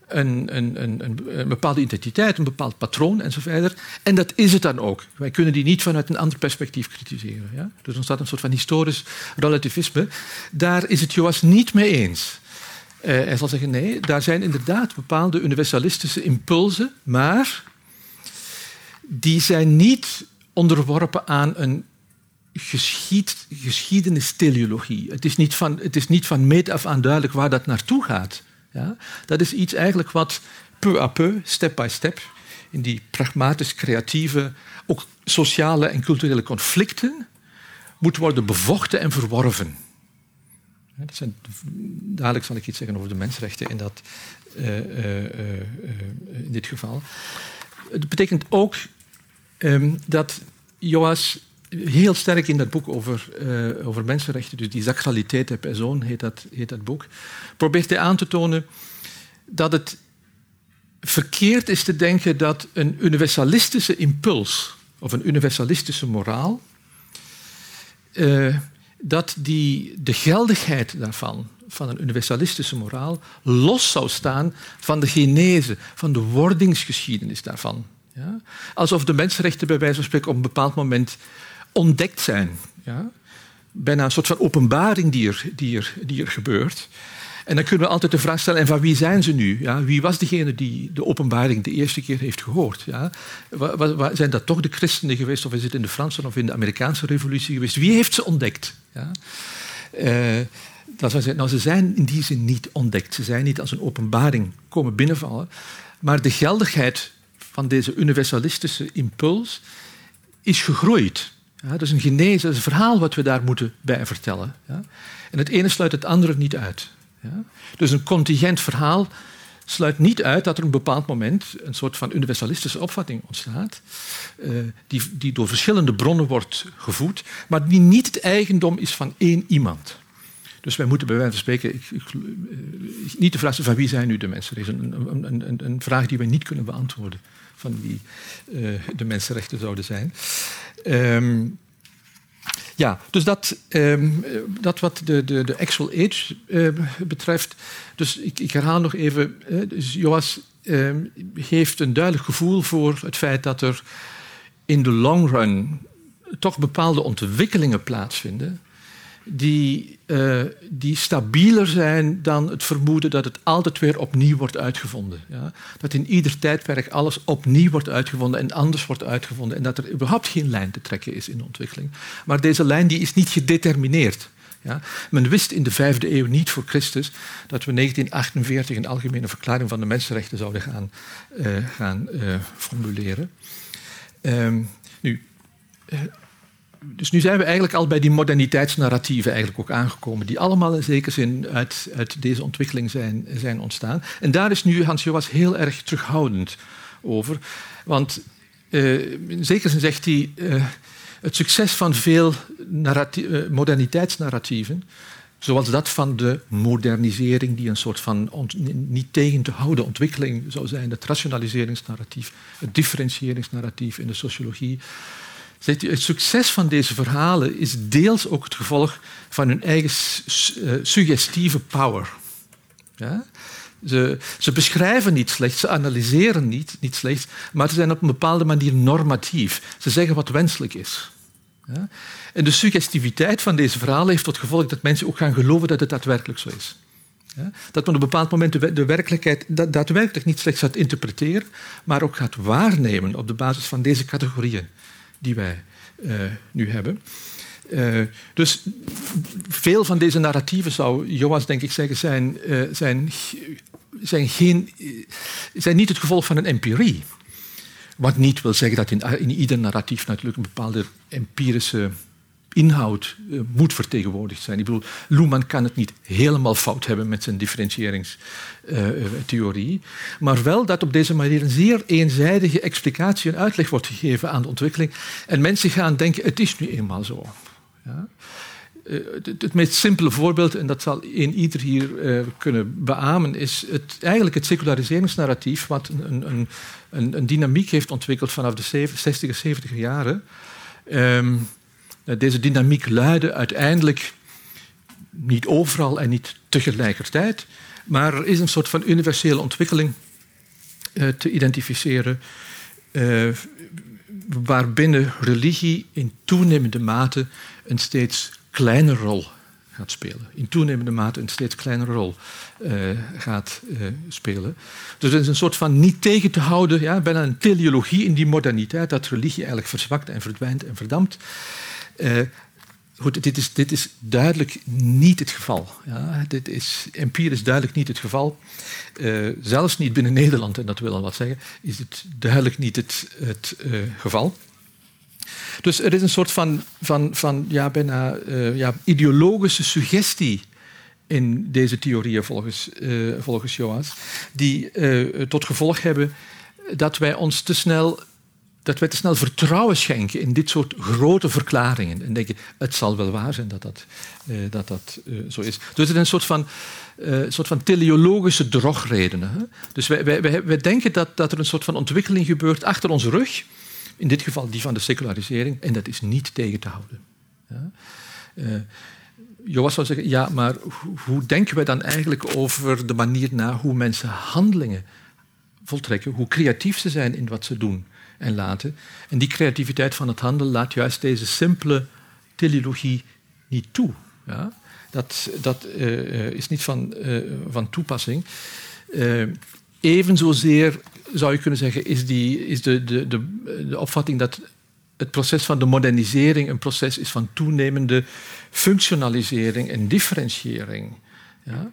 een, een, een, een, bepaalde identiteit, een bepaald patroon enzovoort. En dat is het dan ook. Wij kunnen die niet vanuit een ander perspectief kritiseren. Ja? Dus ontstaat een soort van historisch relativisme. Daar is het Joas niet mee eens. Uh, hij zal zeggen, nee, daar zijn inderdaad bepaalde universalistische impulsen, maar die zijn niet onderworpen aan een geschied, geschiedenisteleologie. Het is niet van, het is niet van meet af aan duidelijk waar dat naartoe gaat. Ja? Dat is iets eigenlijk wat peu à peu, step by step, in die pragmatisch creatieve, ook sociale en culturele conflicten, moet worden bevochten en verworven. Dat zijn, dadelijk zal ik iets zeggen over de mensenrechten in, dat, uh, uh, uh, in dit geval. Het betekent ook um, dat Joas heel sterk in dat boek over, over mensenrechten, dus die sacraliteit der persoon heet dat, heet dat boek, probeert hij aan te tonen dat het verkeerd is te denken dat een universalistische impuls of een universalistische moraal, uh, dat die, de geldigheid daarvan, van een universalistische moraal, los zou staan van de genese, van de wordingsgeschiedenis daarvan. Ja? Alsof de mensenrechten bij wijze van spreken op een bepaald moment ontdekt zijn. Ja? Bijna een soort van openbaring die er, die er, die er gebeurt. En dan kunnen we altijd de vraag stellen, en van wie zijn ze nu? Ja, wie was degene die de openbaring de eerste keer heeft gehoord? Ja? Zijn dat toch de christenen geweest, of is het in de Franse of in de Amerikaanse revolutie geweest? Wie heeft ze ontdekt? Ja? Uh, dat zeggen, nou, ze zijn in die zin niet ontdekt. Ze zijn niet als een openbaring komen binnenvallen. Maar de geldigheid van deze universalistische impuls is gegroeid. Ja, is een genese, dat is een verhaal wat we daar moeten bij vertellen. Ja? En het ene sluit het andere niet uit. Ja? Dus een contingent verhaal sluit niet uit dat er een bepaald moment een soort van universalistische opvatting ontstaat, uh, die, die door verschillende bronnen wordt gevoed, maar die niet het eigendom is van één iemand. Dus wij moeten bij wijze van spreken ik, ik, eh, niet de vraag stellen van wie zijn nu de mensen. Dat is een, een, een, een, vraag die wij niet kunnen beantwoorden van wie uh, de mensenrechten zouden zijn. Um, ja, dus dat, um, dat wat de, de, de actual age uh, betreft. Dus ik, herhaal nog even. Uh, dus Joas um, heeft een duidelijk gevoel voor het feit dat er in de long run toch bepaalde ontwikkelingen plaatsvinden die, uh, die stabieler zijn dan het vermoeden dat het altijd weer opnieuw wordt uitgevonden. Ja? Dat in ieder tijdperk alles opnieuw wordt uitgevonden en anders wordt uitgevonden en dat er überhaupt geen lijn te trekken is in de ontwikkeling. Maar deze lijn die is niet gedetermineerd. Ja? Men wist in de vijfde eeuw niet voor Christus dat we 1948 een algemene verklaring van de mensenrechten zouden gaan, uh, gaan uh, formuleren. Um, nu, dus nu zijn we eigenlijk al bij die moderniteitsnarratieven eigenlijk ook aangekomen, die allemaal in zekere zin uit, uit deze ontwikkeling zijn, zijn ontstaan. En daar is nu Hans Joas heel erg terughoudend over. Want uh, in zekere zin zegt hij, uh, het succes van veel uh, moderniteitsnarratieven, zoals dat van de modernisering, die een soort van niet tegen te houden ontwikkeling zou zijn, het rationaliseringsnarratief, het differentiëringsnarratief in de sociologie, Zegt u, het succes van deze verhalen is deels ook het gevolg van hun eigen uh, suggestieve power. Ja? Ze, ze, beschrijven niet slecht, ze analyseren niet, niet slecht, maar ze zijn op een bepaalde manier normatief. Ze zeggen wat wenselijk is. Ja? En de suggestiviteit van deze verhalen heeft tot gevolg dat mensen ook gaan geloven dat het daadwerkelijk zo is. Ja? Dat men op een bepaald moment de, de werkelijkheid daadwerkelijk niet slechts gaat interpreteren, maar ook gaat waarnemen op de basis van deze categorieën die wij uh, nu hebben. Uh, dus veel van deze narratieven, zou Joas denk ik zeggen, zijn, uh, zijn, zijn, geen, zijn niet het gevolg van een empirie. Wat niet wil zeggen dat in, in ieder narratief natuurlijk een bepaalde empirische inhoud uh, moet vertegenwoordigd zijn. Ik bedoel, Luhmann kan het niet helemaal fout hebben met zijn differentiëringstheorie, uh, maar wel dat op deze manier een zeer eenzijdige explicatie en uitleg wordt gegeven aan de ontwikkeling en mensen gaan denken, het is nu eenmaal zo. Ja? Uh, het, meest simpele voorbeeld, en dat zal een ieder hier kunnen beamen, is het, eigenlijk het seculariseringsnarratief, wat een, een, een, een dynamiek heeft ontwikkeld vanaf de 60 en 70 jaren. Um, eh, deze dynamiek luidde uiteindelijk niet overal en niet tegelijkertijd, maar er is een soort van universele ontwikkeling uh, te identificeren, uh, waarbinnen religie in toenemende mate een steeds kleinere rol gaat spelen. In toenemende mate een steeds kleinere rol uh, gaat spelen. Dus er is een soort van niet tegen te houden, ja, bijna een teleologie in die moderniteit, dat religie eigenlijk verzwakt en verdwijnt en verdampt. Uh, goed, dit is, dit is duidelijk niet het geval. Ja, dit is empirisch duidelijk niet het geval. Uh, zelfs niet binnen Nederland, en dat wil al wat zeggen, is het duidelijk niet het, het uh, geval. Dus er is een soort van, van, van ja, bijna ja, ideologische suggestie in deze theorieën volgens, volgens Joas, die tot gevolg hebben dat wij ons te snel dat wij te snel vertrouwen schenken in dit soort grote verklaringen. En denken, het zal wel waar zijn dat dat, uh, dat, dat uh, zo is. Dus het is een soort van, uh, soort van teleologische drogredenen. Hè? Dus wij, wij, wij, wij, denken dat, dat er een soort van ontwikkeling gebeurt achter onze rug. In dit geval die van de secularisering. En dat is niet tegen te houden. Ja? Joas zou zeggen, ja, maar hoe denken wij dan eigenlijk over de manier na hoe mensen handelingen voltrekken? Hoe creatief ze zijn in wat ze doen? En laten. En die creativiteit van het handel laat juist deze simpele teleologie niet toe. Ja? Dat, dat uh, is niet van, uh, van toepassing. Uh, even zozeer zou je kunnen zeggen, is, die, is de, de, de, de opvatting dat het proces van de modernisering een proces is van toenemende functionalisering en differentiëring. Ja?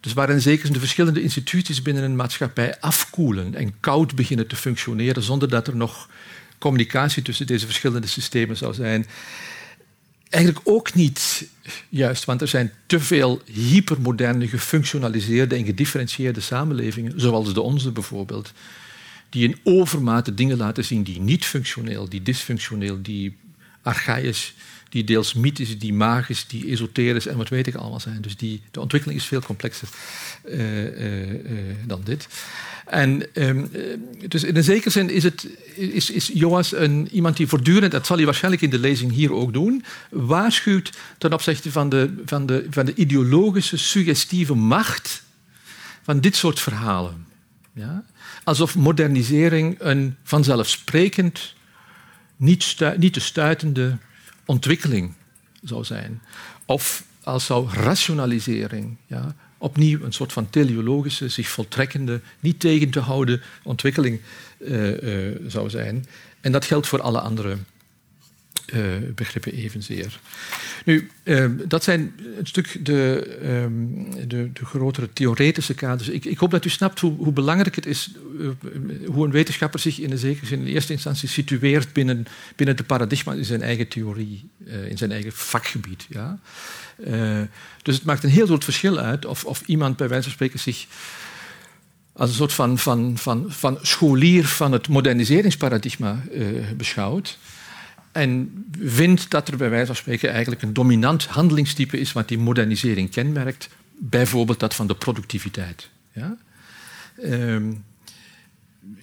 Dus waarin zeker de verschillende instituties binnen een maatschappij afkoelen en koud beginnen te functioneren zonder dat er nog communicatie tussen deze verschillende systemen zou zijn. Eigenlijk ook niet juist, want er zijn te veel hypermoderne, gefunctionaliseerde en gedifferentieerde samenlevingen, zoals de onze bijvoorbeeld, die in overmate dingen laten zien die niet functioneel, die dysfunctioneel, die archaïs die deels mythisch, die magisch, die esoterisch en wat weet ik allemaal zijn. Dus die, de ontwikkeling is veel complexer uh, uh, uh, dan dit. En um, dus in een zekere zin is, het, is, is Joas een, iemand die voortdurend, dat zal hij waarschijnlijk in de lezing hier ook doen, waarschuwt ten opzichte van de, van de, van de ideologische, suggestieve macht van dit soort verhalen. Ja? Alsof modernisering een vanzelfsprekend, niet, niet te stuitende ontwikkeling zou zijn. Of als zou rationalisering ja, opnieuw een soort van teleologische, zich voltrekkende, niet tegen te houden ontwikkeling uh, uh, zou zijn. En dat geldt voor alle andere uh, begrippen evenzeer. Nu, uh, dat zijn een stuk de, um, de, de, grotere theoretische kaders. Ik, ik, hoop dat u snapt hoe, hoe belangrijk het is, uh, hoe een wetenschapper zich in, de zekere zin in eerste instantie situeert binnen, binnen de paradigma in zijn eigen theorie, in zijn eigen vakgebied. Ja? dus het maakt een heel groot verschil uit of, of iemand bij wijze van spreken zich als een soort van, van, van, van scholier van het moderniseringsparadigma beschouwt en vindt dat er bij wijze van spreken eigenlijk een dominant handelingstype is wat die modernisering kenmerkt, bijvoorbeeld dat van de productiviteit. Ja? Um,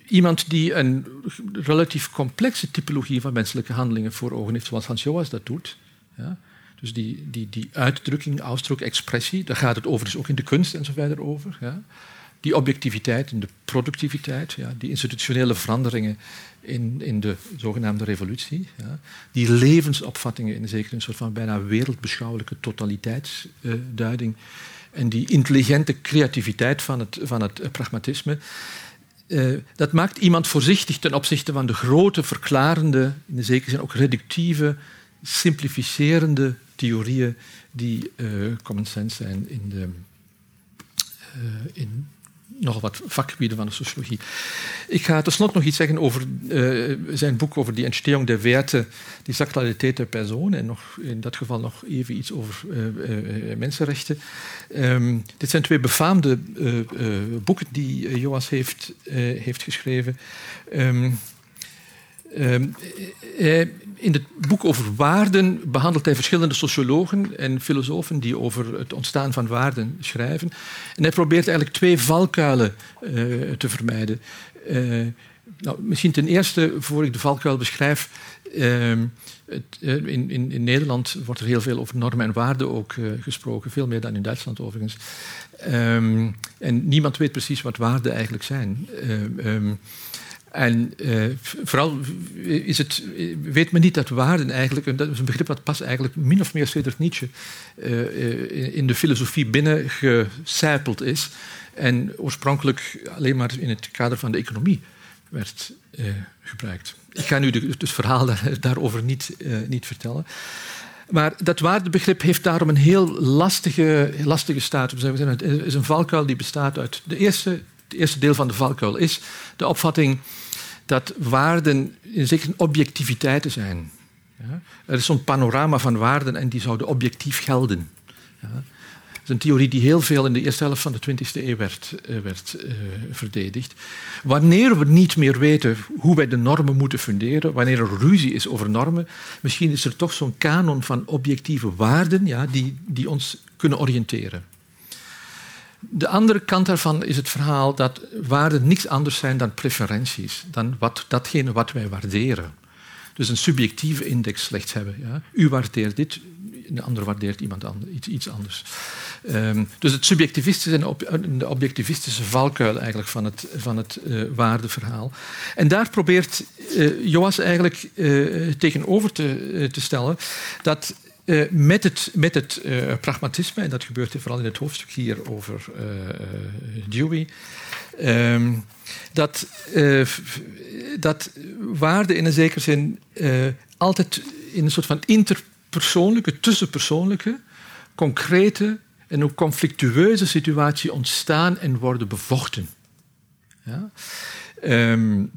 iemand die een relatief complexe typologie van menselijke handelingen voor ogen heeft, zoals Hans Joas dat doet. Ja? Dus die, die, die uitdrukking, uitdruk, expressie, daar gaat het overigens ook in de kunst en verder over. Ja? Die objectiviteit en de productiviteit, ja? die institutionele veranderingen in, in de zogenaamde revolutie. Ja. Die levensopvattingen in zeker een soort van bijna wereldbeschouwelijke totaliteitsduiding. en die intelligente creativiteit van het, van het pragmatisme. Uh, dat maakt iemand voorzichtig ten opzichte van de grote, verklarende, in de zekere zin ook reductieve, simplificerende theorieën die common sense zijn in, de, in nogal wat vakgebieden van de sociologie. Ik ga tenslotte nog iets zeggen over uh, zijn boek over die Entstehung der Werte, die Sakralität der Person, en nog, in dat geval nog even iets over uh, uh, mensenrechten. Um, dit zijn twee befaamde boeken die Joas heeft, heeft geschreven. Um, in het boek over waarden behandelt hij verschillende sociologen en filosofen die over het ontstaan van waarden schrijven. En hij probeert eigenlijk twee valkuilen uh, te vermijden. Nou, misschien ten eerste, voor ik de valkuil beschrijf. Uh, het, in, in, in, Nederland wordt er heel veel over normen en waarden ook gesproken, veel meer dan in Duitsland overigens. Um, en niemand weet precies wat waarden eigenlijk zijn. En uh, vooral is het, weet men niet dat waarden eigenlijk, dat is een begrip dat pas eigenlijk min of meer sedert Nietzsche in de filosofie binnengecijpeld is. En oorspronkelijk alleen maar in het kader van de economie werd gebruikt. Ik ga nu de, het verhaal daar, daarover niet, niet vertellen. Maar dat waardebegrip heeft daarom een heel lastige, lastige status. Het is een valkuil die bestaat uit. De eerste, het eerste deel van de valkuil is de opvatting dat waarden in zekere objectiviteiten zijn. Ja? Er is zo'n panorama van waarden en die zouden objectief gelden. Ja? is een theorie die heel veel in de eerste helft van de 20e eeuw werd, uh, werd uh, verdedigd. Wanneer we niet meer weten hoe wij de normen moeten funderen, wanneer er ruzie is over normen, misschien is er toch zo'n kanon van objectieve waarden ja, die, die ons kunnen oriënteren. De andere kant daarvan is het verhaal dat waarden niks anders zijn dan preferenties, dan wat, datgene wat wij waarderen. Dus een subjectieve index slechts hebben. Ja. U waardeert dit, de ander waardeert iemand anders, iets, iets anders. Um, dus het subjectivistische en de objectivistische valkuil eigenlijk van het, van het uh, waardeverhaal. En daar probeert uh, Joas eigenlijk uh, tegenover te, te stellen dat uh, met het, met het uh, pragmatisme, en dat gebeurt vooral in het hoofdstuk hier over uh, Dewey, um, dat, dat waarde in een zekere zin altijd in een soort van interpersoonlijke, tussenpersoonlijke, concrete en ook conflictueuze situatie ontstaan en worden bevochten. Ja? Um,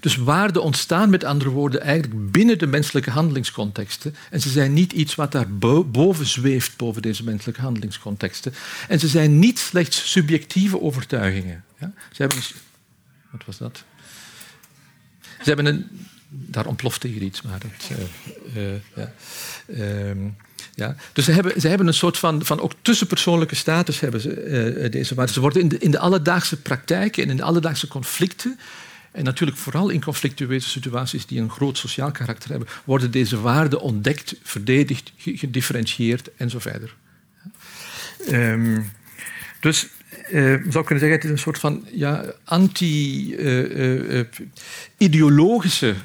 dus waarden ontstaan met andere woorden eigenlijk binnen de menselijke handelingscontexten. En ze zijn niet iets wat daar boven zweeft, boven deze menselijke handelingscontexten. En ze zijn niet slechts subjectieve overtuigingen. Ja? Ze hebben wat was dat? Ze hebben een... Daar ontploft hier iets, maar dat... Uh, uh, ja. Um, ja. Dus ze hebben, ze hebben een soort van, van ook tussenpersoonlijke status, hebben ze, uh, deze waarden. Ze worden in de, in de alledaagse praktijken en in de alledaagse conflicten en natuurlijk vooral in conflictueuze situaties die een groot sociaal karakter hebben, worden deze waarden ontdekt, verdedigd, gedifferentieerd en zo verder. Um, dus uh, zou kunnen zeggen, het is een soort van ja, anti-ideologische uh, uh,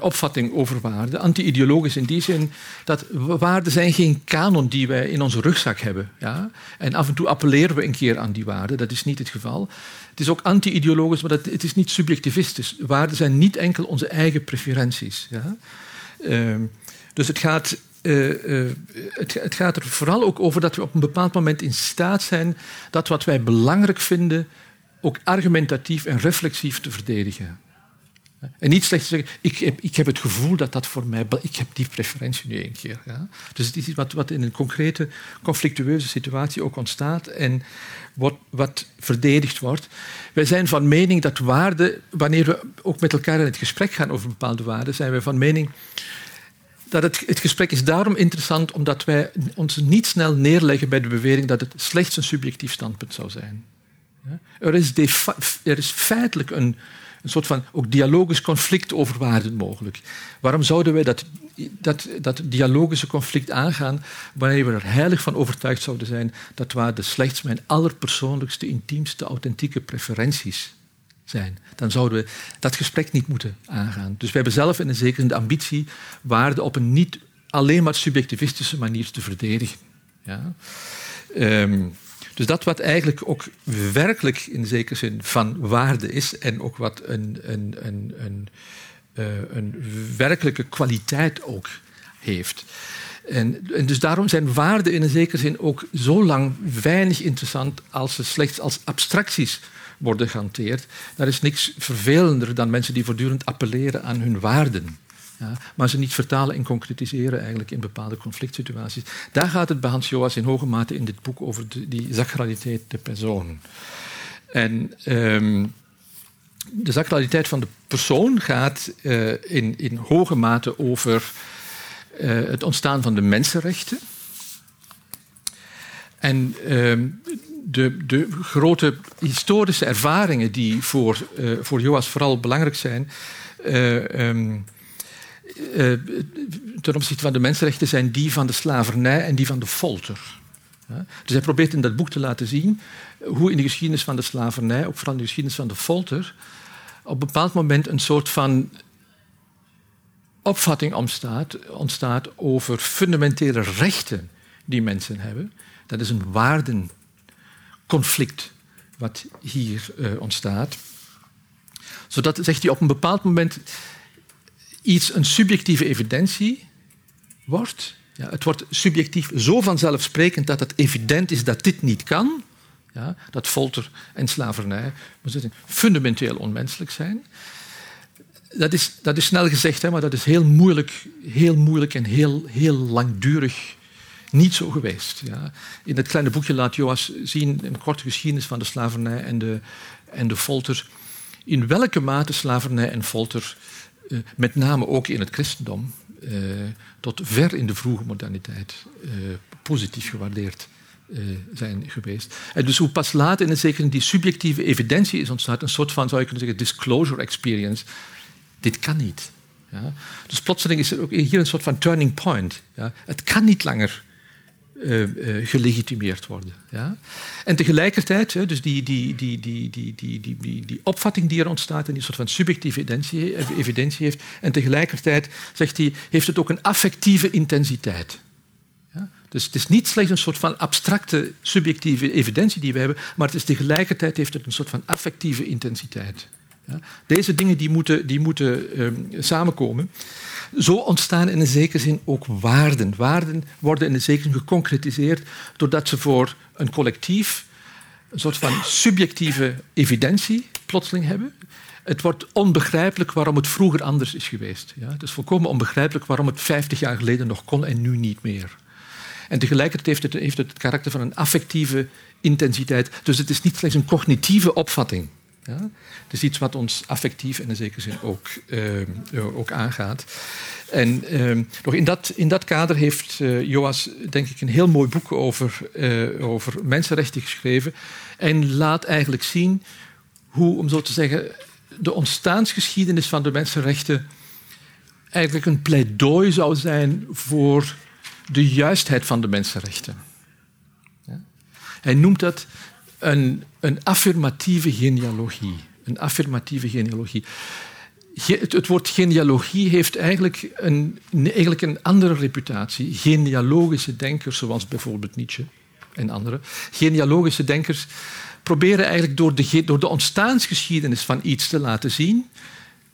opvatting over waarden. Anti-ideologisch in die zin dat waarden zijn geen kanon die wij in onze rugzak hebben. Ja? En af en toe appelleren we een keer aan die waarden, dat is niet het geval. Het is ook anti-ideologisch, maar het is niet subjectivistisch. Waarden zijn niet enkel onze eigen preferenties. Ja? Uh, dus het gaat, uh, uh, het, het, gaat er vooral ook over dat we op een bepaald moment in staat zijn dat wat wij belangrijk vinden ook argumentatief en reflexief te verdedigen. En niet slechts zeggen, ik heb, ik heb het gevoel dat dat voor mij... Ik heb die preferentie nu een keer. Ja? Dus het is iets wat, wat in een concrete, conflictueuze situatie ook ontstaat en wat, wat verdedigd wordt. Wij zijn van mening dat waarden, wanneer we ook met elkaar in het gesprek gaan over bepaalde waarden, zijn wij van mening dat het, het, gesprek is daarom interessant omdat wij ons niet snel neerleggen bij de bewering dat het slechts een subjectief standpunt zou zijn. Er is, er is feitelijk een, een soort van ook dialogisch conflict over waarden mogelijk. Waarom zouden wij dat, dat, dat dialogische conflict aangaan wanneer we er heilig van overtuigd zouden zijn dat waarden slechts mijn allerpersoonlijkste, intiemste, authentieke preferenties zijn? Dan zouden we dat gesprek niet moeten aangaan. Dus we hebben zelf in een zekere ambitie waarden op een niet alleen maar subjectivistische manier te verdedigen. Ja? Um, dus dat wat eigenlijk ook werkelijk in zekere zin van waarde is en ook wat een, een, een, een, uh, een werkelijke kwaliteit ook heeft. En, en, dus daarom zijn waarden in een zekere zin ook zo lang weinig interessant als ze slechts als abstracties worden gehanteerd. Daar is niks vervelender dan mensen die voortdurend appelleren aan hun waarden. Ja, maar ze niet vertalen en concretiseren eigenlijk in bepaalde conflict situaties. Daar gaat het bij Hans Joas in hoge mate in dit boek over de, die sacraliteit de persoon. En um, de sacraliteit van de persoon gaat uh, in, in hoge mate over uh, het ontstaan van de mensenrechten. En um, de, de, grote historische ervaringen die voor, uh, voor Joas vooral belangrijk zijn. Um, uh, ten opzichte van de mensenrechten zijn die van de slavernij en die van de folter. Dus hij probeert in dat boek te laten zien hoe in de geschiedenis van de slavernij, ook vooral in de geschiedenis van de folter, op een bepaald moment een soort van opvatting ontstaat, ontstaat over fundamentele rechten die mensen hebben. Dat is een waardenconflict wat hier uh, ontstaat. Zodat, zegt hij, op een bepaald moment iets een subjectieve evidentie wordt. Ja, het wordt subjectief zo vanzelfsprekend dat het evident is dat dit niet kan. Ja, dat folter en slavernij fundamenteel onmenselijk zijn. Dat is, dat is snel gezegd, hè, maar dat is heel moeilijk, heel moeilijk en heel, heel langdurig niet zo geweest. Ja. In het kleine boekje laat Joas zien een korte geschiedenis van de slavernij en de, en de folter. In welke mate slavernij en folter, met name ook in het christendom, uh, tot ver in de vroege moderniteit uh, positief gewaardeerd zijn geweest. En dus hoe pas later in het zeker die subjectieve evidentie is ontstaan, een soort van, zou je kunnen zeggen, disclosure experience. Dit kan niet. Ja? Dus plotseling is er ook hier een soort van turning point. Ja? Het kan niet langer uh, uh, gelegitimeerd worden. Ja? En tegelijkertijd, dus die, die, die, die, die, die, die, die, die opvatting die er ontstaat en die soort van subjectieve evidentie, heeft, en tegelijkertijd, zegt hij, heeft het ook een affectieve intensiteit. Ja? Dus het is niet slechts een soort van abstracte subjectieve evidentie die we hebben, maar het is tegelijkertijd heeft het een soort van affectieve intensiteit. Ja? Deze dingen die moeten, die moeten um, samenkomen. Zo ontstaan in een zekere zin ook waarden. Waarden worden in een zekere zin geconcretiseerd doordat ze voor een collectief een soort van subjectieve evidentie plotseling hebben. Het wordt onbegrijpelijk waarom het vroeger anders is geweest. Ja? Het is volkomen onbegrijpelijk waarom het 50 jaar geleden nog kon en nu niet meer. En tegelijkertijd heeft het, heeft het, het karakter van een affectieve intensiteit. Dus het is niet slechts een cognitieve opvatting. Ja? Het is iets wat ons affectief in een zekere zin ook, uh, ook aangaat. En uh, nog in, dat, in dat kader heeft uh, Joas, denk ik, een heel mooi boek over, over mensenrechten geschreven. En laat eigenlijk zien hoe, om zo te zeggen, de ontstaansgeschiedenis van de mensenrechten eigenlijk een pleidooi zou zijn voor de juistheid van de mensenrechten. Ja? Hij noemt dat een, een affirmatieve genealogie. Een affirmatieve genealogie. Het, woord genealogie heeft eigenlijk een, eigenlijk een andere reputatie. Genealogische denkers, zoals bijvoorbeeld Nietzsche en anderen, genealogische denkers proberen eigenlijk door de, door de ontstaansgeschiedenis van iets te laten zien,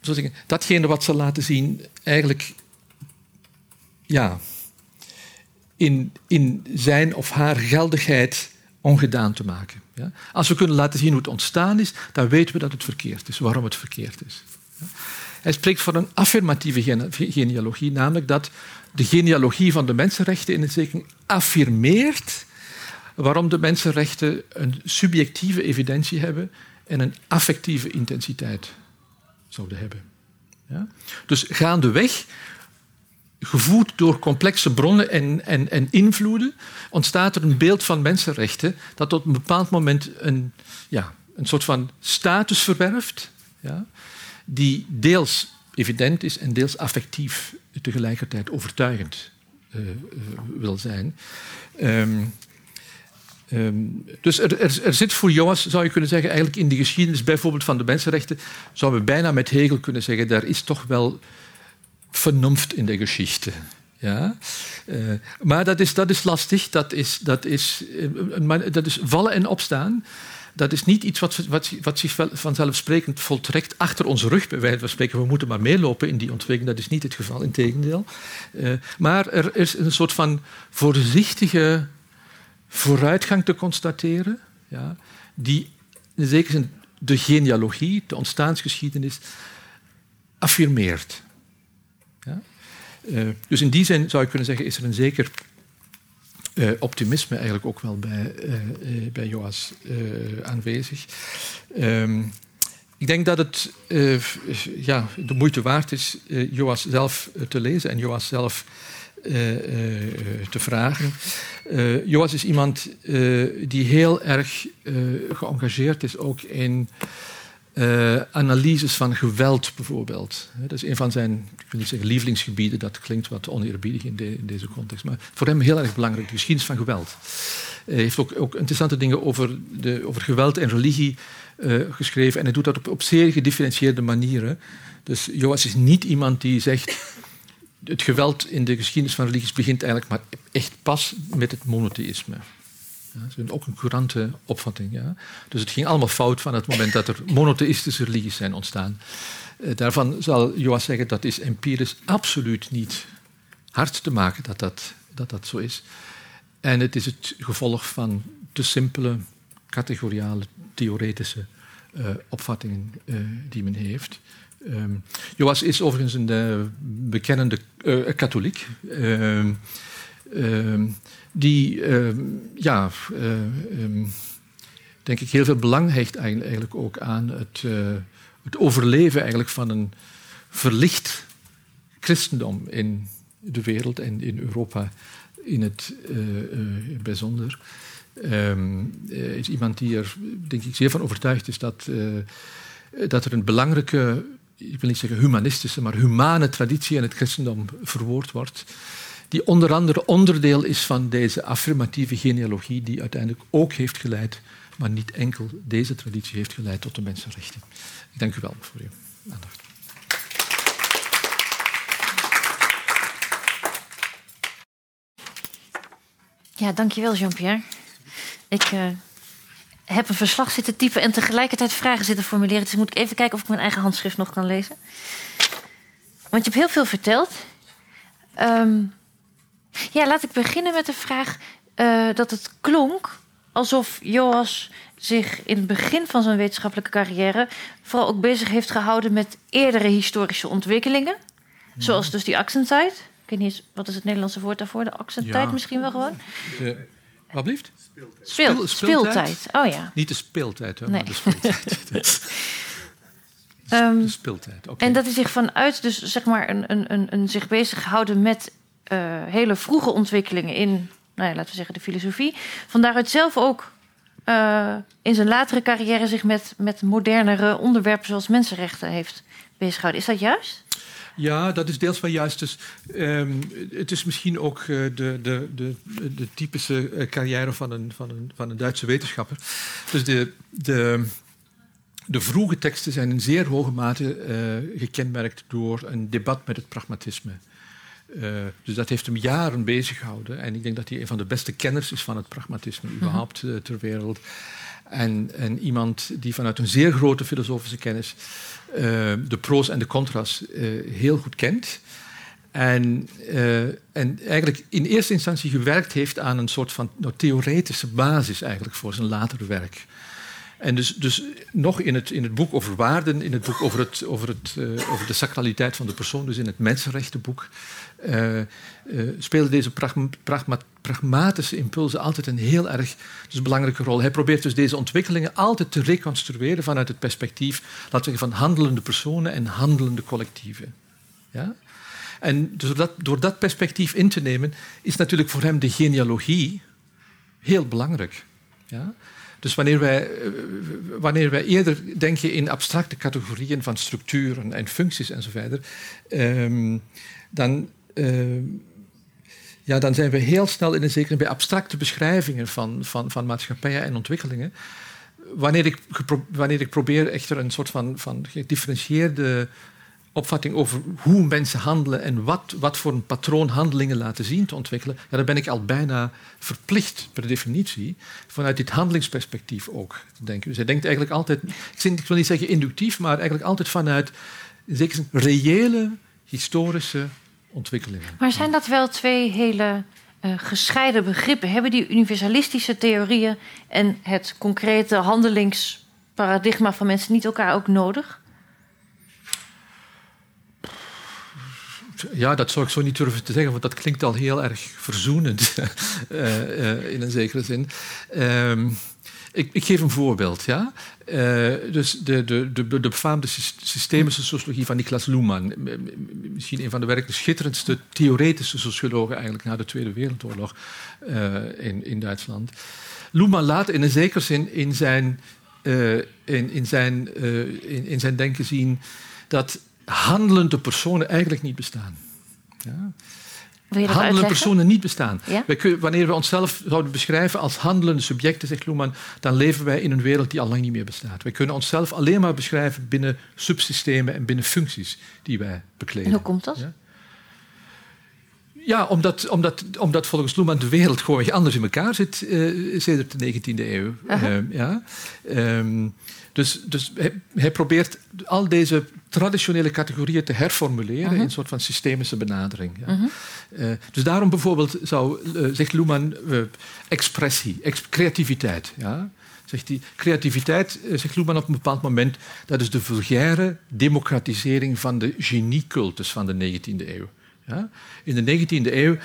zeggen, datgene wat ze laten zien eigenlijk ja, in, in zijn of haar geldigheid ongedaan te maken. Als we kunnen laten zien hoe het ontstaan is, dan weten we dat het verkeerd is, waarom het verkeerd is. Ja? Hij spreekt van een affirmatieve genealogie, namelijk dat de genealogie van de mensenrechten in het zeker affirmeert waarom de mensenrechten een subjectieve evidentie hebben en een affectieve intensiteit zouden hebben. Ja? Dus gaandeweg gevoed door complexe bronnen en, en, en invloeden, ontstaat er een beeld van mensenrechten dat tot een bepaald moment een, ja, een soort van status verwerft, ja, die deels evident is en deels affectief tegelijkertijd overtuigend uh, uh, wil zijn. Um, um, dus er, er, er, zit voor Joas, zou je kunnen zeggen, eigenlijk in de geschiedenis bijvoorbeeld van de mensenrechten, zouden we bijna met Hegel kunnen zeggen, daar is toch wel Vernunft in der Geschichte. Ja? Uh, maar dat is, dat is lastig, dat is, dat, is, uh, dat is vallen en opstaan. Dat is niet iets wat, wat, wat zich vanzelfsprekend voltrekt achter onze rug, van spreken. We moeten maar meelopen in die ontwikkeling. Dat is niet het geval, in tegendeel. Uh, maar er is een soort van voorzichtige vooruitgang te constateren, ja, die in zekere zin de genealogie, de ontstaansgeschiedenis, affirmeert. Uh, dus in die zin zou je kunnen zeggen, is er een zeker uh, optimisme eigenlijk ook wel bij, uh, bij Joas aanwezig. Um, ik denk dat het ja, de moeite waard is Joas zelf te lezen en Joas zelf te vragen. Joas is iemand die heel erg geëngageerd is ook in uh, analyses van geweld bijvoorbeeld. Dat is een van zijn ik wil niet zeggen lievelingsgebieden, dat klinkt wat oneerbiedig in, deze context, maar voor hem heel erg belangrijk, de geschiedenis van geweld. Hij heeft ook, ook interessante dingen over, de, over geweld en religie uh, geschreven en hij doet dat op, op zeer gedifferentieerde manieren. Dus Joas is niet iemand die zegt het geweld in de geschiedenis van religies begint eigenlijk maar echt pas met het monotheïsme. Dat is ook een courante opvatting. Ja. Dus het ging allemaal fout van het moment dat er monotheïstische religies zijn ontstaan. Eh, daarvan zal Joas zeggen dat is empirisch absoluut niet hard te maken dat dat, dat dat zo is. En het is het gevolg van te simpele, categoriale, theoretische uh, opvattingen uh, die men heeft. Um, Joas is overigens een bekennende katholiek. Ehm, ehm, die ehm, ja, ehm, denk ik heel veel belang hecht eigenlijk ook aan het, het overleven eigenlijk van een verlicht christendom in de wereld en in Europa in het bijzonder. Um, is iemand die er, denk ik, zeer van overtuigd is dat, dat er een belangrijke, ik wil niet zeggen humanistische, maar humane traditie in het christendom verwoord wordt. Die onder andere onderdeel is van deze affirmatieve genealogie, die uiteindelijk ook heeft geleid, maar niet enkel deze traditie heeft geleid tot de mensenrechten. Dank u wel voor uw aandacht. Ja, dankjewel Jean-Pierre. Ik uh, heb een verslag zitten typen en tegelijkertijd vragen zitten formuleren. Dus moet ik even kijken of ik mijn eigen handschrift nog kan lezen. Want je hebt heel veel verteld. Um, ja, laat ik beginnen met de vraag uh, dat het klonk alsof Joas zich in het begin van zijn wetenschappelijke carrière vooral ook bezig heeft gehouden met eerdere historische ontwikkelingen. Zoals dus die Axentijd. Ik weet niet, wat is het Nederlandse woord daarvoor? De Axentijd ja. misschien wel gewoon? De, wat blieft? Speel, speeltijd. Oh ja. Niet de speeltijd, hoor, nee. maar de speeltijd. de speeltijd. Okay. En dat hij zich vanuit dus zeg maar een, een, een, een zich bezighouden met uh, hele vroege ontwikkelingen in, nou ja, laten we zeggen, de filosofie. Van daaruit zelf ook uh, in zijn latere carrière zich met, met modernere onderwerpen zoals mensenrechten heeft bezighouden. Is dat juist? Ja, dat is deels wel juist. Dus, um, het is misschien ook uh, de, de, de, de, typische carrière van een, van, een, van een Duitse wetenschapper. Dus de, de, de vroege teksten zijn in zeer hoge mate gekenmerkt door een debat met het pragmatisme. Dus dat heeft hem jaren bezig gehouden. En ik denk dat hij een van de beste kenners is van het pragmatisme mhm. überhaupt ter wereld. En, en, iemand die vanuit een zeer grote filosofische kennis uh, de pro's en de contra's heel goed kent. En, en eigenlijk in eerste instantie gewerkt heeft aan een soort van nou, theoretische basis eigenlijk voor zijn latere werk. En dus, dus nog in het, in het boek over waarden, in het boek over, het, over, het, uh, over de sacraliteit van de persoon, dus in het mensenrechtenboek, uh, deze pragma pragma pragmatische impulsen altijd een heel erg dus belangrijke rol. Hij probeert dus deze ontwikkelingen altijd te reconstrueren vanuit het perspectief, laten we van handelende personen en handelende collectieven. Ja? En dus door dat, perspectief in te nemen, is natuurlijk voor hem de genealogie heel belangrijk. Ja? Dus wanneer wij, eh, wanneer wij eerder denken in abstracte categorieën van structuren en functies enzovoort, um, dan, uh, ja, dan zijn we heel snel in een zekere bij abstracte beschrijvingen van, van, van maatschappijen en ontwikkelingen. Wanneer ik, wanneer ik probeer echter een soort van, van gedifferentieerde opvatting over hoe mensen handelen en wat, wat voor een patroon handelingen laten zien te ontwikkelen, ja, dan ben ik al bijna verplicht per definitie vanuit dit handelingsperspectief ook te denken. Dus denkt eigenlijk altijd, ik wil niet zeggen inductief, maar eigenlijk altijd vanuit zeker reële historische ontwikkelingen. Maar zijn dat wel twee hele uh, gescheiden begrippen? Hebben die universalistische theorieën en het concrete handelingsparadigma van mensen niet elkaar ook nodig? Ja, dat zou ik zo niet durven te zeggen, want dat klinkt al heel erg verzoenend uh, uh, in een zekere zin. Um, ik, ik, geef een voorbeeld. Ja? Uh, dus de, de, de, de befaamde systemische sociologie van Niklas Luhmann. Misschien een van de werkelijk schitterendste theoretische sociologen eigenlijk na de Tweede Wereldoorlog uh, in, in Duitsland. Luhmann laat in een zekere zin in zijn, uh, in, in, zijn, in, in zijn denken zien dat handelende personen eigenlijk niet bestaan. Ja? Handelende personen niet bestaan. Wij wanneer we onszelf zouden beschrijven als handelende subjecten, zegt Luhmann, dan leven wij in een wereld die al lang niet meer bestaat. Wij kunnen onszelf alleen maar beschrijven binnen subsystemen en binnen functies die wij bekleden. En hoe komt dat? Ja? Ja, omdat, omdat, omdat volgens Luhmann de wereld gewoon anders in elkaar zit uh, sedert de 19e eeuw. Uh -huh. uh, ja. Um, dus dus hij, hij, probeert al deze traditionele categorieën te herformuleren -huh. in een soort van systemische benadering. Ja. -huh. dus daarom bijvoorbeeld zou, zegt Luhmann, expressie, ex creativiteit. Ja. Zegt hij, creativiteit, zegt Luhmann op een bepaald moment, dat is de vulgaire democratisering van de geniecultus van de 19e eeuw. Ja? In de 19e eeuw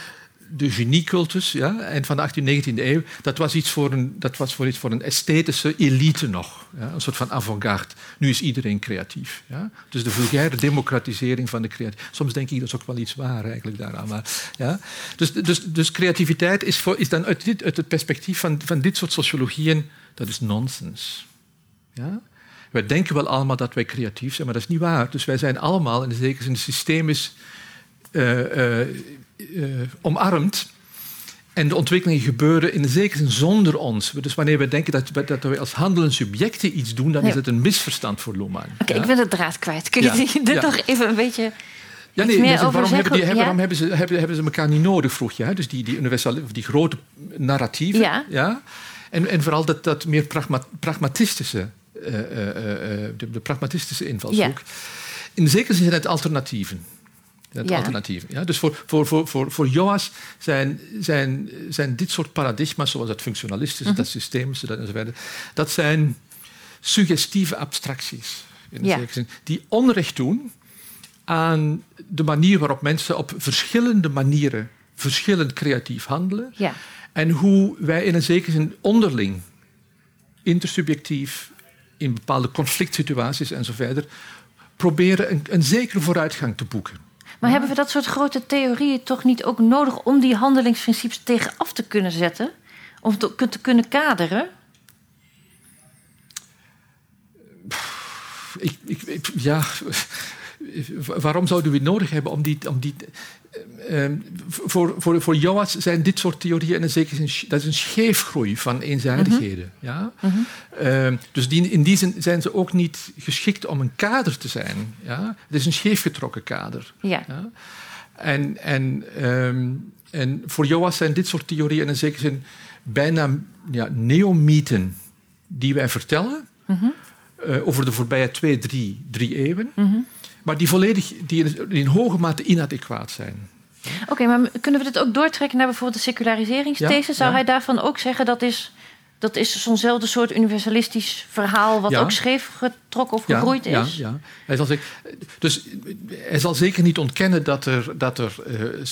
de geniecultus ja, eind van de 18e, 19e eeuw, dat was, iets voor een, dat was voor iets voor een esthetische elite nog. Ja, een soort van avant-garde. Nu is iedereen creatief. Ja. Dus de vulgaire democratisering van de creativiteit. Soms denk ik dat is ook wel iets waar eigenlijk daaraan. Maar, ja. dus, dus, dus creativiteit is, voor, is dan uit, uit het perspectief van, van dit soort sociologieën, dat is nonsens. Ja? Wij denken wel allemaal dat wij creatief zijn, maar dat is niet waar. Dus wij zijn allemaal, in zekere zin, systeem is uh, uh, omarmd. En de ontwikkelingen gebeuren in de zekere zin zonder ons. Dus wanneer we denken dat, dat we als handelende subjecten iets doen, dan is het een misverstand voor Luhmann. Oké, ik ben het draad kwijt. Kun je ja. dit nog even een beetje. Ja, nee, dus waarom, hebben, die, waarom hebben, ze, hebben, hebben, ze elkaar niet nodig, vroeg je. Hè? Dus die, die, universele, die grote narratieven. Ja. En, en vooral dat, dat meer pragma, pragmatistische uh, de, de, pragmatistische invalshoek. In zekere zin zijn het alternatieven. Het ja. alternatieven. Ja? Dus voor, voor, voor, voor, voor Joas zijn, zijn, zijn dit soort paradigma's, zoals het functionalistische, mm -hmm. dat systemische dat enzovoort, dat zijn suggestieve abstracties. In ja. zin, die onrecht doen aan de manier waarop mensen op verschillende manieren verschillend creatief handelen. Ja. En hoe wij in een zekere zin onderling, intersubjectief, in bepaalde conflict situaties en zo verder, proberen een, een zekere vooruitgang te boeken. Maar hebben we dat soort grote theorieën toch niet ook nodig om die handelingsprincipes tegenaf te kunnen zetten? Om te, te kunnen kaderen? Ik, ja, waarom zouden we het nodig hebben om die. Om die voor, voor, voor Joas zijn dit soort theorieën in een zekere zin dat is een scheefgroei van eenzijdigheden. Mhm. Ja? Mm -hmm. dus die, in die zin zijn ze ook niet geschikt om een kader te zijn. Ja? Het is een scheefgetrokken kader. Ja. ja? En, en, um, en voor Joas zijn dit soort theorieën in een zekere zin bijna ja, neomythen die wij vertellen. Mm -hmm. uh, over de voorbije twee, drie, drie eeuwen. Maar die volledig die in, in hoge mate inadequaat zijn. Oké, maar kunnen we dit ook doortrekken naar bijvoorbeeld de seculariseringsthese? Zou hij daarvan ook zeggen dat is, dat is zo'nzelfde soort universalistisch verhaal wat ook scheef getrokken of gegroeid is? Ja, ja. Hij zal zeker, dus hij zal zeker niet ontkennen dat er, dat er uh,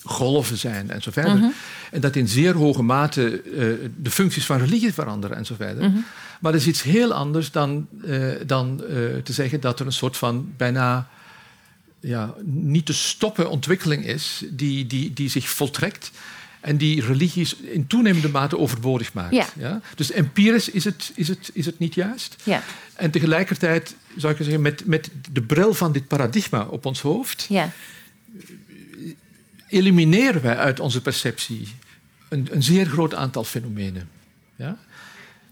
seculariseringsgolven zijn en zo verder. Mhm. En dat in zeer hoge mate uh, de functies van religie veranderen en zo verder. Mm -hmm. Maar dat is iets heel anders dan, uh, dan uh, te zeggen dat er een soort van bijna ja, niet te stoppen ontwikkeling is die, die, die zich voltrekt en die religies in toenemende mate overbodig maakt. Ja. ja? Dus empirisch is het, is het, is het niet juist. Ja. En tegelijkertijd zou ik zeggen, met, met de bril van dit paradigma op ons hoofd, ja. Elimineren wij uit onze perceptie een, een zeer groot aantal fenomenen. Ja?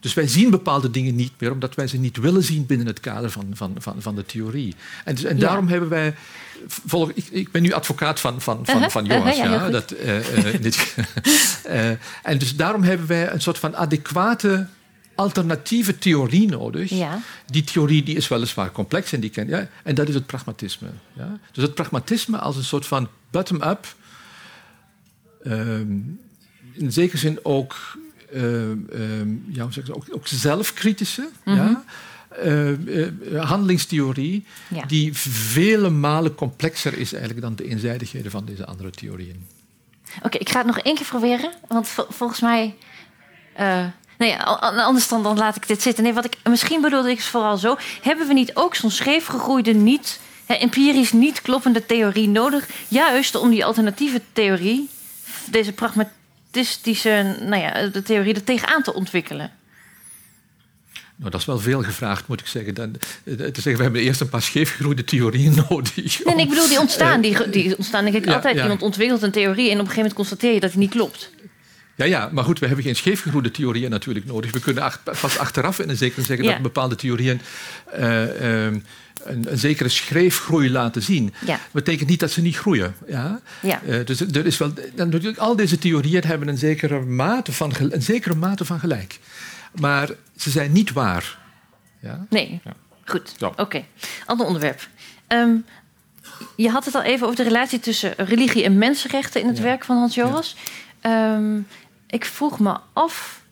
Dus wij zien bepaalde dingen niet meer, omdat wij ze niet willen zien binnen het kader van, van, van, van de theorie. En, dus, en daarom hebben wij. Volg, ik, ik, ben nu advocaat van, van, van, uh-huh. van Joas. Uh-huh, ja, dat, uh, uh, dit, en dus daarom hebben wij een soort van adequate alternatieve theorie nodig. Ja. Die theorie die is weliswaar complex en die ken, ja, en dat is het pragmatisme. Ja? Dus het pragmatisme als een soort van bottom-up, um, in zekere zin ook uh, ja, hoe zeg ik, ook, ook zelfkritische mm -hmm. ja, uh, handelingstheorie, ja. die vele malen complexer is eigenlijk dan de eenzijdigheden van deze andere theorieën. Oké, ik ga het nog één keer proberen, want volgens mij. Nee, anders dan, dan laat ik dit zitten. Nee, wat ik, misschien bedoelde ik vooral zo. Hebben we niet ook zo'n scheefgegroeide, niet, empirisch niet kloppende theorie nodig? Juist om die alternatieve theorie, deze pragmatische die nou ja, de theorie er tegenaan te ontwikkelen? Nou, dat is wel veel gevraagd, moet ik zeggen. Dan, eh, te zeggen, we hebben eerst een paar scheefgegroeide theorieën nodig. Nee, ik bedoel, die ontstaan, die, die ontstaan denk ik altijd. Iemand ontwikkelt een theorie en op een gegeven moment constateer je dat die niet klopt. Ja, ja, maar goed, we hebben geen scheefgegroeide theorieën natuurlijk nodig. We kunnen ach, pas achteraf in een zekere zeggen dat bepaalde theorieën uh, uh, een, een, zekere schreefgroei laten zien. Ja. Dat betekent niet dat ze niet groeien. Ja? Ja. Uh, dus er is wel, natuurlijk, al deze theorieën hebben een zekere, mate van, een zekere mate van gelijk. Maar ze zijn niet waar. Ja? Nee, ja. goed. Oké, okay. ander onderwerp. Um, je had het al even over de relatie tussen religie en mensenrechten in het werk van Hans Joas. Um, ik vroeg me af.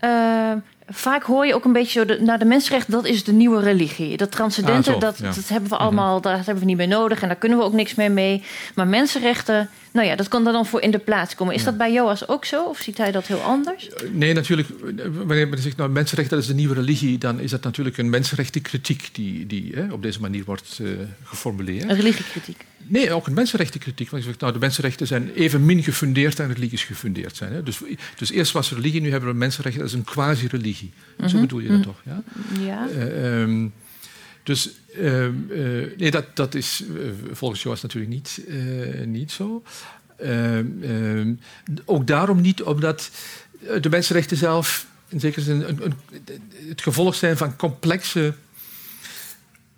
Uh, vaak hoor je ook een beetje zo, de, nou, de mensenrechten, dat is de nieuwe religie. Dat transcendente, Ah, zo, dat, ja. dat hebben we allemaal, daar hebben we niet meer nodig en daar kunnen we ook niks meer mee. Maar mensenrechten, nou ja, dat kan er dan voor in de plaats komen. Is dat bij Joas ook zo of ziet hij dat heel anders? Nee, natuurlijk. Wanneer men zegt nou, mensenrechten dat is de nieuwe religie, dan is dat natuurlijk een mensenrechtenkritiek die, die hè, op deze manier wordt eh, geformuleerd. Een religiekritiek. Nee, ook een mensenrechtenkritiek. Want je zegt, nou, de mensenrechten zijn evenmin gefundeerd en religies gefundeerd zijn. Hè. Dus, dus eerst was religie, nu hebben we mensenrechten. Dat is een quasi-religie. Zo bedoel je dat toch? Ja? Ja. Eh, ehm, dus ehm, eh, nee, dat, dat is eh, volgens Joas natuurlijk niet, eh, niet zo. Ehm, ehm, ook daarom niet, omdat de mensenrechten zelf in zekere zin een, een, het gevolg zijn van complexe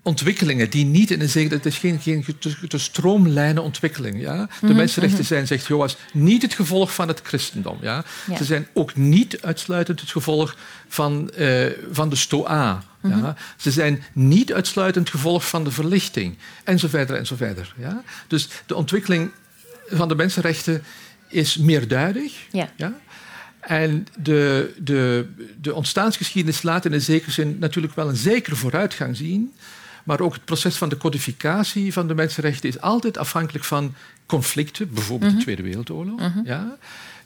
ontwikkelingen die niet in een zekere... Het is geen, geen te, te stroomlijnen ontwikkeling. Ja? De mensenrechten zijn, zegt Joas, niet het gevolg van het christendom. Ja? Ja. Ze zijn ook niet uitsluitend het gevolg van, eh, van de Stoa. Ja? Ze zijn niet uitsluitend het gevolg van de verlichting. En zo verder en zo verder. Ja? Dus de ontwikkeling van de mensenrechten is meerduidig. Ja. Ja? En de, de, de ontstaansgeschiedenis laat in een zekere zin natuurlijk wel een zekere vooruitgang zien. Maar ook het proces van de codificatie van de mensenrechten is altijd afhankelijk van conflicten, bijvoorbeeld de Tweede Wereldoorlog. Ja?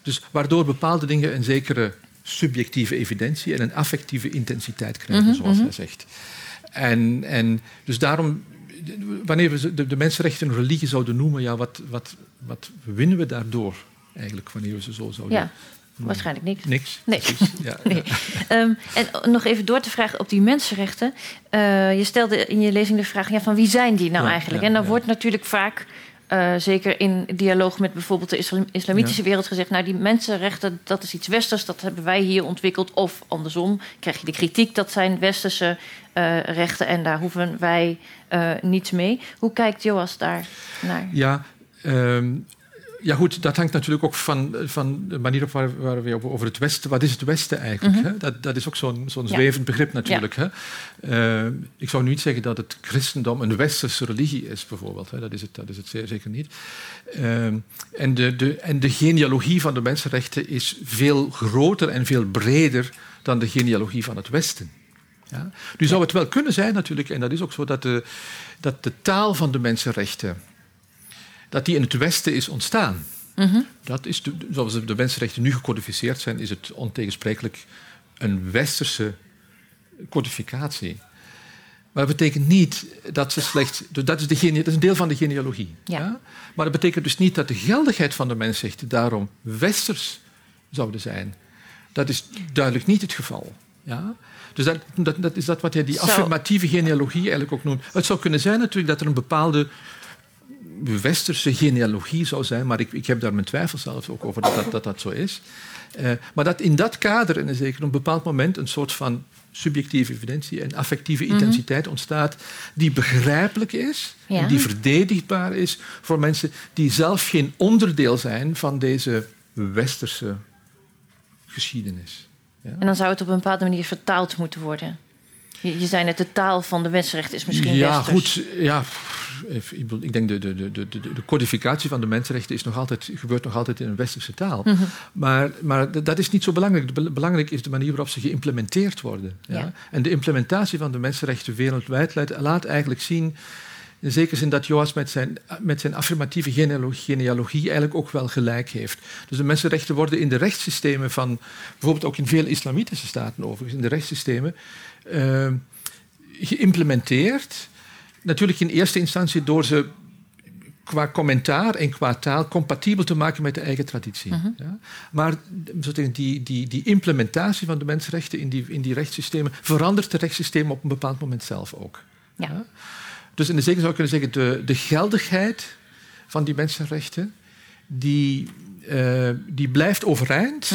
Dus waardoor bepaalde dingen een zekere subjectieve evidentie en een affectieve intensiteit krijgen, zoals hij zegt. En, en dus daarom, wanneer we de, de mensenrechten een religie zouden noemen, ja, wat, wat, wat winnen we daardoor eigenlijk, wanneer we ze zo zouden ja, waarschijnlijk niks. Niks. Nee. Ja, Nee. Ehm, en nog even door te vragen op die mensenrechten. Eh, je stelde in je lezing de vraag: ja, van wie zijn die nou Ja, eigenlijk? en dan wordt natuurlijk vaak, eh, zeker in dialoog met bijvoorbeeld de islam- islamitische wereld, gezegd: nou, die mensenrechten, dat is iets westers, dat hebben wij hier ontwikkeld. Of andersom, krijg je de kritiek, dat zijn westerse eh, rechten en daar hoeven wij niets mee. Hoe kijkt Joas daar naar? Ja, ehm, ja, goed, dat hangt natuurlijk ook van, van de manier op waar, waar we over het Westen. Wat is het Westen eigenlijk? hè? Dat, dat is ook zo'n zo'n Ja. zwevend begrip natuurlijk. Hè? Ehm, ik zou nu niet zeggen dat het christendom een westerse religie is, bijvoorbeeld. Hè? Dat, is het, dat is het zeer zeker niet. Ehm, en, de, de, en de genealogie van de mensenrechten is veel groter en veel breder dan de genealogie van het Westen. Ja? Nu zou het wel kunnen zijn natuurlijk, en dat is ook zo, dat de, dat de taal van de mensenrechten dat die in het Westen is ontstaan. Dat is de, zoals de mensenrechten nu gecodificeerd zijn, is het ontegensprekelijk een westerse codificatie. Maar dat betekent niet dat ze slechts. dus Dat is, de, dat is een deel van de genealogie. Ja. Maar dat betekent dus niet dat de geldigheid van de mensenrechten daarom westers zouden zijn. Dat is duidelijk niet het geval. Ja? Dus dat, dat, dat is dat wat hij die affirmatieve genealogie eigenlijk ook noemt. Het zou kunnen zijn natuurlijk dat er een bepaalde westerse genealogie zou zijn, maar ik, ik heb daar mijn twijfels zelfs ook over dat dat, dat, dat zo is. Eh, maar dat in dat kader een zeker een bepaald moment een soort van subjectieve evidentie en affectieve intensiteit ontstaat die begrijpelijk is, Ja. en die verdedigbaar is voor mensen die zelf geen onderdeel zijn van deze westerse geschiedenis. Ja? En dan zou het op een bepaalde manier vertaald moeten worden. Je, je zei net, de taal van de mensenrechten is misschien ja, westers. goed. Ja, ik denk de, de, de, de, de codificatie van de mensenrechten is nog altijd, gebeurt nog altijd in een westerse taal. Mhm. Maar, maar dat is niet zo belangrijk. Be- Belangrijk is de manier waarop ze geïmplementeerd worden. Ja? Ja. En de implementatie van de mensenrechten wereldwijd laat, laat eigenlijk zien, in zekere zin dat Joas met zijn, met zijn affirmatieve genealogie, eigenlijk ook wel gelijk heeft. Dus de mensenrechten worden in de rechtssystemen van, bijvoorbeeld ook in veel islamitische staten overigens, in de rechtssystemen, eh, geïmplementeerd. Natuurlijk in eerste instantie door ze qua commentaar en qua taal compatibel te maken met de eigen traditie. Ja? Maar die, die, die implementatie van de mensenrechten in die, in die rechtssystemen verandert de rechtssystemen op een bepaald moment zelf ook. Ja. Dus in de zekere zou je kunnen zeggen, de, de geldigheid van die mensenrechten, die, eh, die blijft overeind,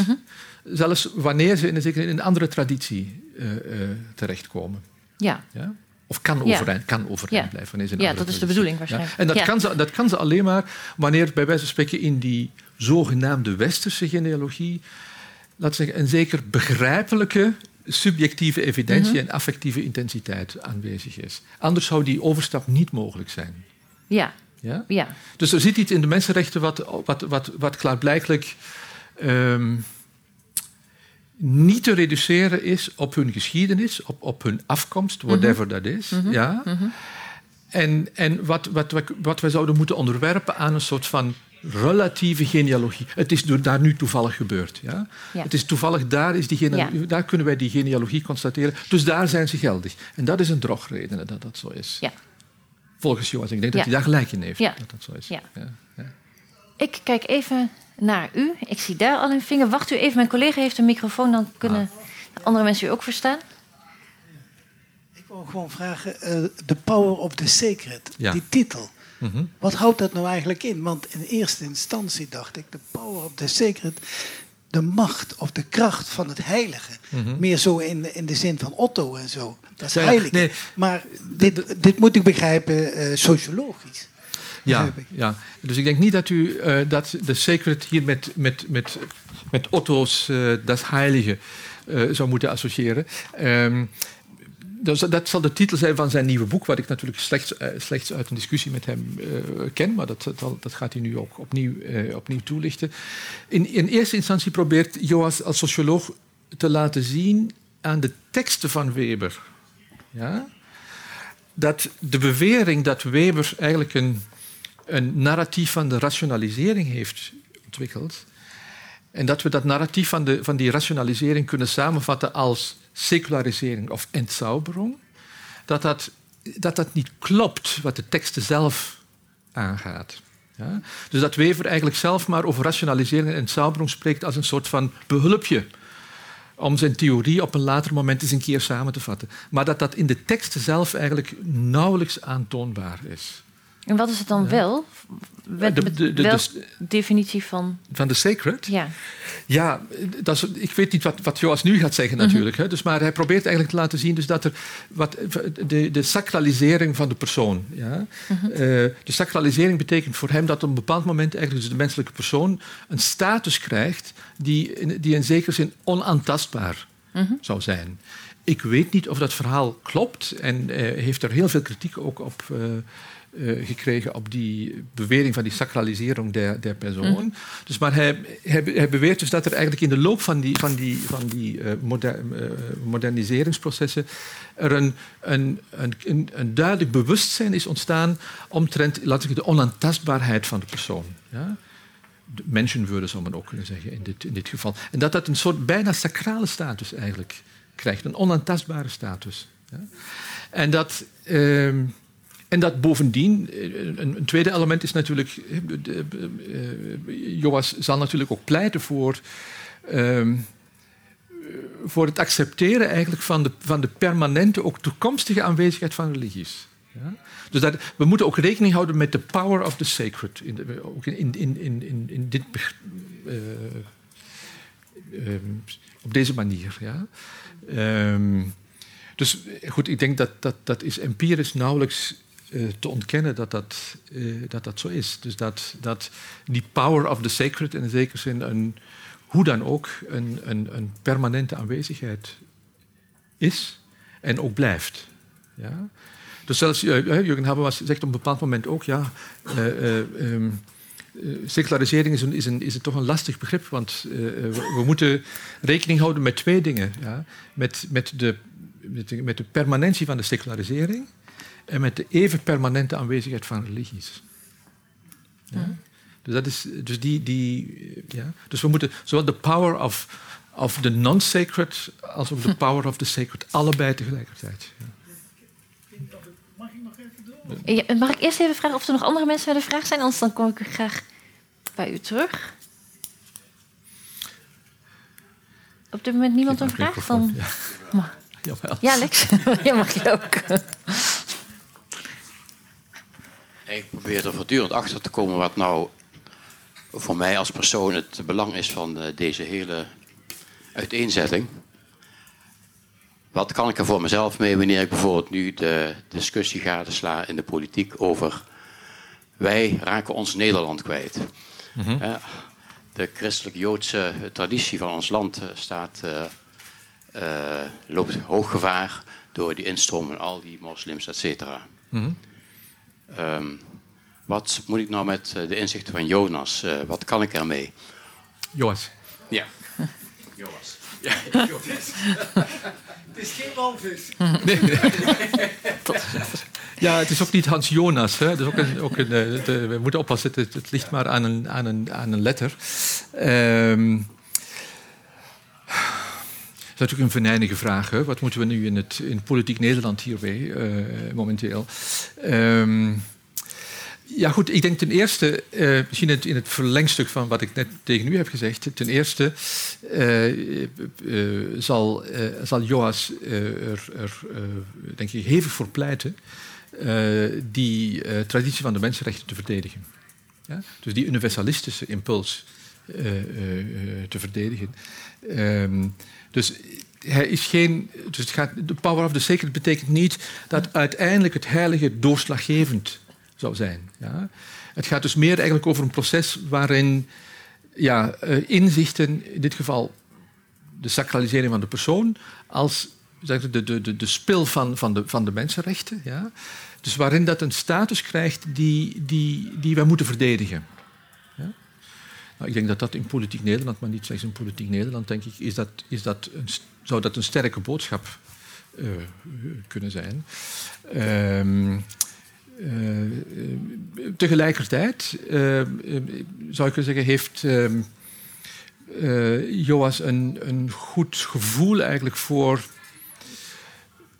zelfs wanneer ze in een, zekere, in een andere traditie eh, eh, terechtkomen. Ja. Of kan Ja. overeind, kan overeind blijven. in Ja, dat is de bedoeling waarschijnlijk. En dat, kan ze, dat kan ze alleen maar wanneer bij wijze van spreken in die zogenaamde westerse genealogie we zeggen, een zeker begrijpelijke subjectieve evidentie Mhm. en affectieve intensiteit aanwezig is. Anders zou die overstap niet mogelijk zijn. Ja. Ja? Ja. Dus er zit iets in de mensenrechten wat, wat, wat, wat klaarblijkelijk ehm, niet te reduceren is op hun geschiedenis, op, op hun afkomst, whatever dat is. ja? En, en wat, wat, wat, wat wij zouden moeten onderwerpen aan een soort van relatieve genealogie. Het is door, daar nu toevallig gebeurd. Ja? Het is toevallig, daar, is die genealogie, daar kunnen wij die genealogie constateren. Dus daar zijn ze geldig. En dat is een drogreden dat dat zo is. Ja. Volgens Joas. Ik denk dat hij daar gelijk in heeft dat dat zo is. Ja. Ik kijk even naar u. Ik zie daar al een vinger. Wacht u even, mijn collega heeft een microfoon, dan kunnen ah. andere mensen u ook verstaan. Ik wil gewoon vragen, uh, The Power of the Sacred, die titel. Mhm. Wat houdt dat nou eigenlijk in? Want in eerste instantie dacht ik, The Power of the Sacred, de macht of de kracht van het heilige. Mhm. Meer zo in, in de zin van Otto en zo. Dat is heilig. Nee. Maar dit, dit moet ik begrijpen uh, sociologisch. Ja, ja, dus ik denk niet dat u uh, dat de sacred hier met, met, met, met Otto's uh, das Heilige uh, zou moeten associëren. Um, dus dat zal de titel zijn van zijn nieuwe boek, wat ik natuurlijk slechts, slechts uit een discussie met hem ken, maar dat, dat, dat, gaat hij nu ook opnieuw, opnieuw toelichten. In, in eerste instantie probeert Joas als socioloog te laten zien aan de teksten van Weber. Ja? Dat de bewering dat Weber eigenlijk een een narratief van de rationalisering heeft ontwikkeld. En dat we dat narratief van, de, van die rationalisering kunnen samenvatten als secularisering of entzauberung. Dat dat, dat dat niet klopt wat de teksten zelf aangaat. Ja? Dus dat Wever eigenlijk zelf maar over rationalisering en entzauberung spreekt als een soort van behulpje om zijn theorie op een later moment eens een keer samen te vatten. Maar dat dat in de teksten zelf eigenlijk nauwelijks aantoonbaar is. En wat is het dan wel? Met, de, de, de, definitie van... Van de sacred? Ja. Ja, dat is, ik weet niet wat, wat Joas nu gaat zeggen mhm. natuurlijk. hè, dus, maar hij probeert eigenlijk te laten zien dus dat er wat, de, de sacralisering van de persoon. Ja? Mhm. Eh, de sacralisering betekent voor hem dat op een bepaald moment eigenlijk dus de menselijke persoon een status krijgt die, in, die in zekere zin onaantastbaar mhm. zou zijn. Ik weet niet of dat verhaal klopt en uh, heeft er heel veel kritiek ook op... Uh, uh, gekregen op die bewering van die sacralisering der, der persoon. Mhm. Dus, maar hij, hij, hij, beweert dus dat er eigenlijk in de loop van die, van die, van die uh, moder, uh, moderniseringsprocessen er een, een, een, een, duidelijk bewustzijn is ontstaan omtrent laten we de onaantastbaarheid van de persoon. Ja? De mensenwürde zou men ook kunnen zeggen in dit, in dit geval. En dat dat een soort bijna sacrale status eigenlijk krijgt, een onaantastbare status. Ja? En dat... Ehm, en dat bovendien, eh, een, tweede element is natuurlijk, uh, Joas zal natuurlijk ook pleiten voor, uh, voor het accepteren eigenlijk van de, van de permanente, ook toekomstige aanwezigheid van religies. Ja? Dus dat, we moeten ook rekening houden met de power of the sacred, in, de, ook in, in, in, in, dit, ehm, op deze manier. Ja? Um, dus goed, ik denk dat dat, dat is empirisch nauwelijks uh, te ontkennen dat dat, uh, dat dat zo is. Dus dat, dat die power of the sacred in zekere zin, een, hoe dan ook, een, een, een permanente aanwezigheid is en ook blijft. Ja? Dus zelfs uh, Jurgen Habermas zegt op een bepaald moment ook, ja, um, secularisering is, een, is, een, is toch een lastig begrip, want we, we, moeten rekening houden met twee dingen. Ja? Met, met, de, met, de, met de permanentie van de secularisering en met de even permanente aanwezigheid van religies. Ja? Dus, dat is, dus, die, die, ja? dus we moeten zowel de power of, of the non-sacred als ook de power of the sacred allebei tegelijkertijd. Ja. Mag ik nog even? Mag ik eerst even vragen of er nog andere mensen met een vraag zijn? Anders dan kom ik graag bij u terug. Op dit moment niemand een vraag? Van... Ja. Ja, Lex. ja, mag je ook. Ik probeer er voortdurend achter te komen wat nou voor mij als persoon het belang is van eh, deze hele uiteenzetting. Wat kan ik er voor mezelf mee wanneer ik bijvoorbeeld nu de discussie gadesla in de politiek over wij raken ons Nederland kwijt. Mhm. De christelijk-joodse traditie van ons land eh, staat, uh, loopt hoog gevaar door die instroom van al die moslims, et cetera. Mhm. Ehm, wat moet ik nou met eh, de inzichten van Jonas? Uh, wat kan ik ermee? Joas. Ja. Joas. Ja, het is geen walvis. Nee, Ja, het is ook niet Hans Jonas. Hè. Het is ook een, ook een, eh, we moeten oppassen, het, het, ligt maar aan een, aan een, aan een letter. Um, is natuurlijk een venijnige vraag. Hè? Wat moeten we nu in het in politiek Nederland hiermee uh, momenteel? Um, ja, goed. Ik denk ten eerste, uh, misschien in het, verlengstuk van wat ik net tegen u heb gezegd. Ten eerste uh, zal, zal Joas er, er denk ik, hevig voor pleiten die traditie van de mensenrechten te verdedigen. Ja? Dus die universalistische impuls te verdedigen. Dus hij is geen. Dus het gaat, de power of the sacred betekent niet dat uiteindelijk het heilige doorslaggevend zou zijn. Ja. Het gaat dus meer eigenlijk over een proces waarin ja, eh, inzichten, in dit geval de sacralisering van de persoon, als de, de, de, de spil van, van, de, van de mensenrechten. Ja. Dus waarin dat een status krijgt die, die, die wij moeten verdedigen. Nou, ik denk dat dat in politiek Nederland, maar niet slechts in politiek Nederland, denk ik, is dat, is dat zou dat een sterke boodschap uh, kunnen zijn. Uh, uh, tegelijkertijd uh, zou ik zeggen, heeft Joas een, een, goed gevoel eigenlijk voor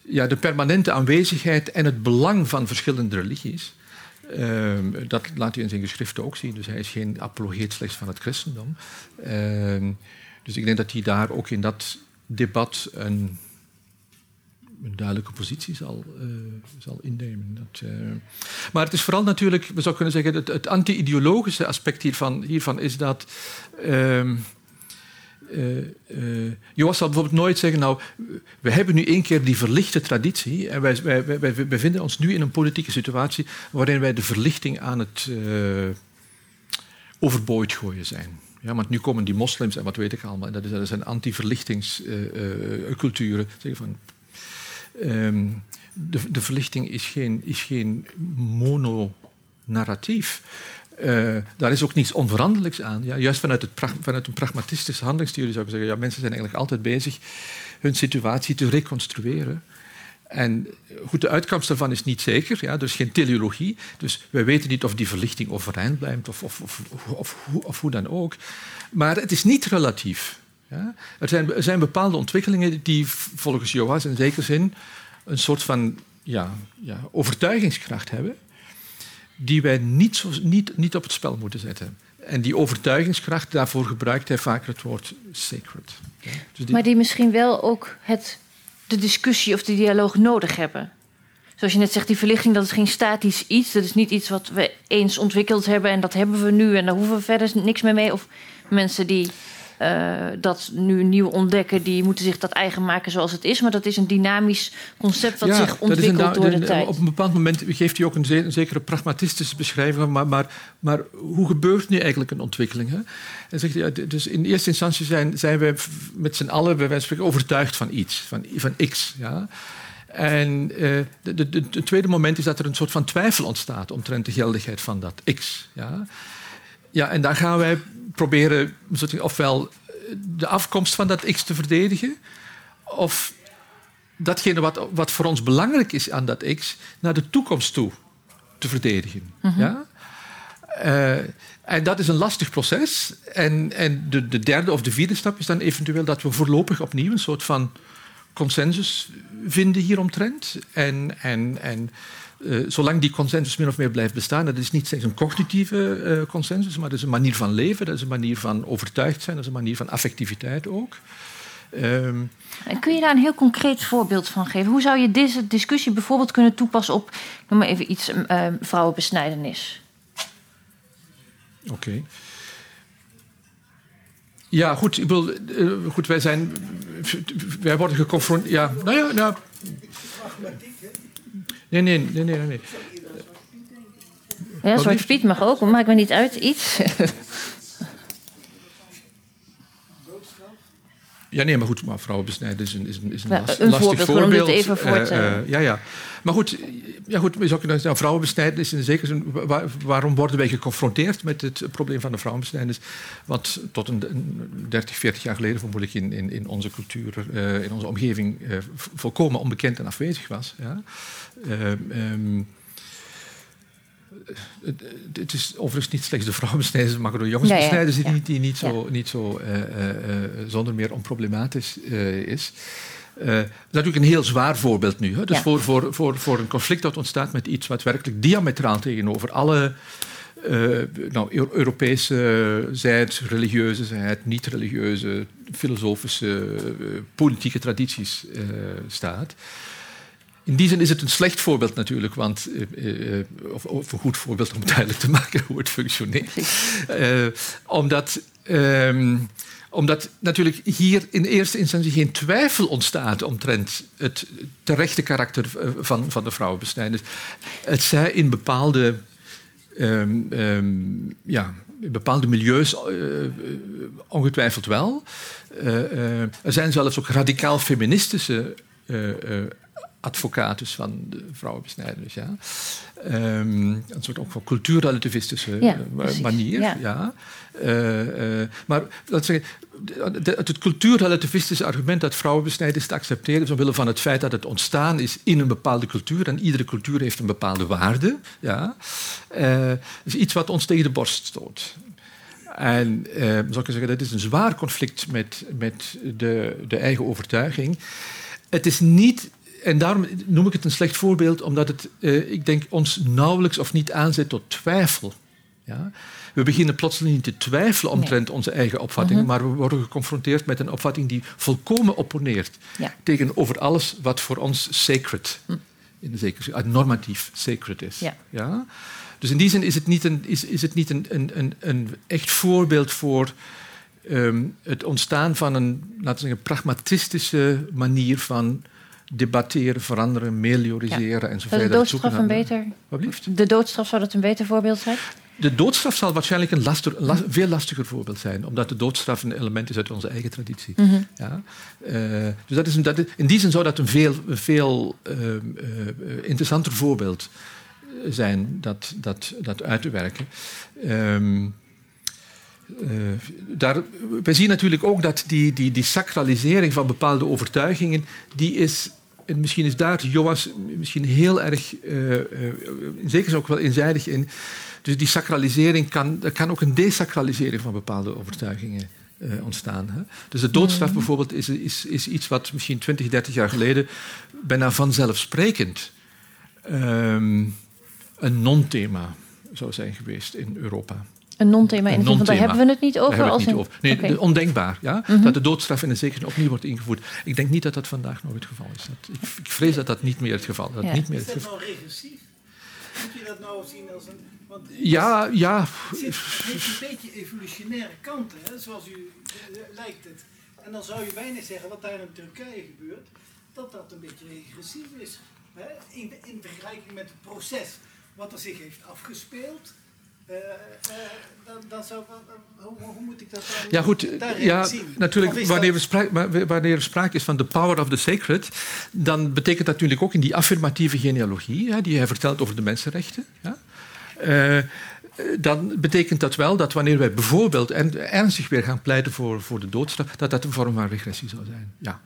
ja, de permanente aanwezigheid en het belang van verschillende religies. Ehm, dat laat hij in zijn geschriften ook zien. Dus hij is geen apologeet slechts van het christendom. Ehm, dus ik denk dat hij daar ook in dat debat een een duidelijke positie zal, uh, zal innemen. Dat, uh... Maar het is vooral natuurlijk, we zouden kunnen zeggen, het, anti-ideologische aspect hiervan, hiervan is dat. Uh, Joas zal bijvoorbeeld nooit zeggen, nou, we hebben nu één keer die verlichte traditie en wij, wij, wij, bevinden ons nu in een politieke situatie waarin wij de verlichting aan het overboord gooien zijn. Ja, want nu komen die moslims en wat weet ik allemaal. Dat, is, zijn anti-verlichtingsculturen. zeggen van, Ehm, de, de, verlichting is geen, is geen mononarratief. Uh, daar is ook niets onveranderlijks aan. Ja, juist vanuit, het vanuit een pragmatistische handelingstheorie zou ik zeggen... Ja, mensen zijn eigenlijk altijd bezig hun situatie te reconstrueren. En goed, de uitkomst daarvan is niet zeker. Ja, dus geen teleologie. Dus wij weten niet of die verlichting overeind blijft of, of, of, of, of hoe dan ook. Maar het is niet relatief. Ja? Er, zijn, er zijn bepaalde ontwikkelingen die volgens Joas in zekere zin een soort van ja, ja, overtuigingskracht hebben, die wij niet, zo, niet, niet op het spel moeten zetten. En die overtuigingskracht, daarvoor gebruikt hij vaak het woord sacred. Ja? Dus die... Maar die misschien wel ook het, de discussie of de dialoog nodig hebben. Zoals je net zegt, die verlichting dat is geen statisch iets. Dat is niet iets wat we eens ontwikkeld hebben en dat hebben we nu en daar hoeven we verder niks meer mee. Of mensen die uh, dat nu nieuw ontdekken, die moeten zich dat eigen maken zoals het is. Maar dat is een dynamisch concept dat zich ontwikkelt door de, de, tijd. Op een bepaald moment geeft hij ook een, een zekere pragmatistische beschrijving. Maar, maar, maar hoe gebeurt nu eigenlijk een ontwikkeling? Hè? En zegt dus in eerste instantie zijn, zijn wij met z'n allen bij wijze van overtuigd van iets, van, van X. Ja? En uh, het tweede moment is dat er een soort van twijfel ontstaat omtrent de geldigheid van dat X. Ja? Ja, en dan gaan wij proberen ofwel de afkomst van dat X te verdedigen, of datgene wat, wat voor ons belangrijk is aan dat X naar de toekomst toe te verdedigen. Mhm. ja? Uh, en dat is een lastig proces. En, en de, de, derde of de vierde stap is dan eventueel dat we voorlopig opnieuw een soort van consensus vinden hieromtrent. En, en, en uh, zolang die consensus min of meer blijft bestaan, dat is niet slechts een cognitieve uh, consensus, maar dat is een manier van leven, dat is een manier van overtuigd zijn, dat is een manier van affectiviteit ook. Um, en kun je daar een heel concreet voorbeeld van geven? Hoe zou je deze discussie bijvoorbeeld kunnen toepassen op, noem maar even iets, uh, vrouwenbesnijdenis? Oké. Okay. Ja, goed, ik bedoel, goed, wij zijn, wij worden geconfronteerd. Ja, nou ja, nou. Nee, nee, nee, nee. nee. Ja, Zwarte Piet mag ook, maakt me niet uit, iets. Ja, nee, maar goed, maar vrouwenbesnijden is een, is een, is een, last- een lastig voorbeeld, voorbeeld. even voor te- Eh, eh, ja, ja. Maar goed, ja, goed kunnen zeggen, vrouwenbesnijdenis in zekere zin... wa- waarom worden wij geconfronteerd met het probleem van de vrouwenbesnijdenis? Wat tot een, een 30, 40 jaar geleden vermoedelijk in, in, in onze cultuur, eh, in onze omgeving... eh, volkomen onbekend en afwezig was. Ja. Eh, ehm, het- is overigens niet slechts de vrouwenbesnijders, maar ook de jongensbesnijders die, die niet zo, niet zo zonder meer onproblematisch is. Eh, dat is natuurlijk een heel zwaar voorbeeld nu. Hè? Dus Ja. voor, voor, voor, voor een conflict dat ontstaat met iets wat werkelijk diametraal tegenover alle eh, nou, Eu- Europese zijt, religieuze zijt, niet-religieuze, filosofische, eh, politieke tradities eh, staat. In die zin is het een slecht voorbeeld natuurlijk, want, eh, eh, of, of een goed voorbeeld om duidelijk te maken hoe het functioneert. Eh, omdat, ehm, omdat natuurlijk hier in eerste instantie geen twijfel ontstaat omtrent het terechte karakter eh, van, van de vrouwenbesnijders. Het zij in bepaalde, ehm, ehm, ja, in bepaalde milieus eh, ongetwijfeld wel. Eh, er zijn zelfs ook radicaal feministische eh, advocaten van de vrouwenbesnijders. Ja. Ehm, een soort ook van cultuurrelativistische Ja, eh, manier. Ja. Ja. Eh, eh, maar laat zeggen, het cultuurrelativistische argument dat vrouwenbesnijders te accepteren is omwille van het feit dat het ontstaan is in een bepaalde cultuur en iedere cultuur heeft een bepaalde waarde, ja, is iets wat ons tegen de borst stoot. En eh, zou ik zeggen, dat is een zwaar conflict met, met de, de eigen overtuiging. Het is niet, en daarom noem ik het een slecht voorbeeld, omdat het, eh, ik denk, ons nauwelijks of niet aanzet tot twijfel. Ja? We beginnen plotseling niet te twijfelen omtrent onze eigen opvatting, maar we worden geconfronteerd met een opvatting die volkomen opponeert Ja. tegenover alles wat voor ons sacred, in de zekere zin, uit normatief sacred is. Ja. Dus in die zin is het niet een, is, is het niet een, een, een, een echt voorbeeld voor ehm, het ontstaan van een laten we zeggen, pragmatistische manier van debatteren, veranderen, melioriseren en zo Zou de doodstraf een beter... Wat? De doodstraf zou dat een beter voorbeeld zijn? De doodstraf zal waarschijnlijk een laster- veel lastiger voorbeeld zijn, omdat de doodstraf een element is uit onze eigen traditie. Mhm. Ja? Eh, dus dat is een, dat is- in die zin zou dat een veel, veel ehm, eh, interessanter voorbeeld zijn dat, dat, dat uit te werken. Ehm, eh, daar, we zien natuurlijk ook dat die, die, die sacralisering van bepaalde overtuigingen, die is, en misschien is daar Joas misschien heel erg, eh, eh, zekere zin ook wel eenzijdig in. Dus die sacralisering kan, kan ook een desacralisering van bepaalde overtuigingen eh, ontstaan. Hè? Dus de doodstraf bijvoorbeeld is, is, is iets wat misschien 20, 30 jaar geleden bijna vanzelfsprekend ehm, een non-thema zou zijn geweest in Europa. Een non-thema in de daar non-thema. hebben we het niet Daar over. hebben we het als niet in- over. Nee, de- ondenkbaar. Ja? Dat de doodstraf in een zekere zin opnieuw wordt ingevoerd. Ik denk niet dat dat vandaag nog het geval is. Dat, ik, ik vrees dat dat niet meer het geval dat Ja. niet meer Is het dat geval nou regressief? Moet je dat nou zien als een... Want Ja, ja. het zit- het heeft een beetje evolutionaire kanten, hè, zoals u eh, lijkt het. En dan zou je bijna zeggen, wat daar in Turkije gebeurt, dat dat een beetje regressief is. Hè, in, in vergelijking met het proces wat er zich heeft afgespeeld. Eh, eh, dan, dan zou, hoe, hoe moet ik dat dan Ja, goed. Ja, zien? Natuurlijk, wanneer, dat- wanneer er sprake is van the power of the sacred, dan betekent dat natuurlijk ook in die affirmatieve genealogie, die hij vertelt over de mensenrechten. Ja, eh, dan betekent dat wel dat wanneer wij bijvoorbeeld ernstig weer gaan pleiten voor, voor de doodstraf, dat dat een vorm van regressie zou zijn. Ja.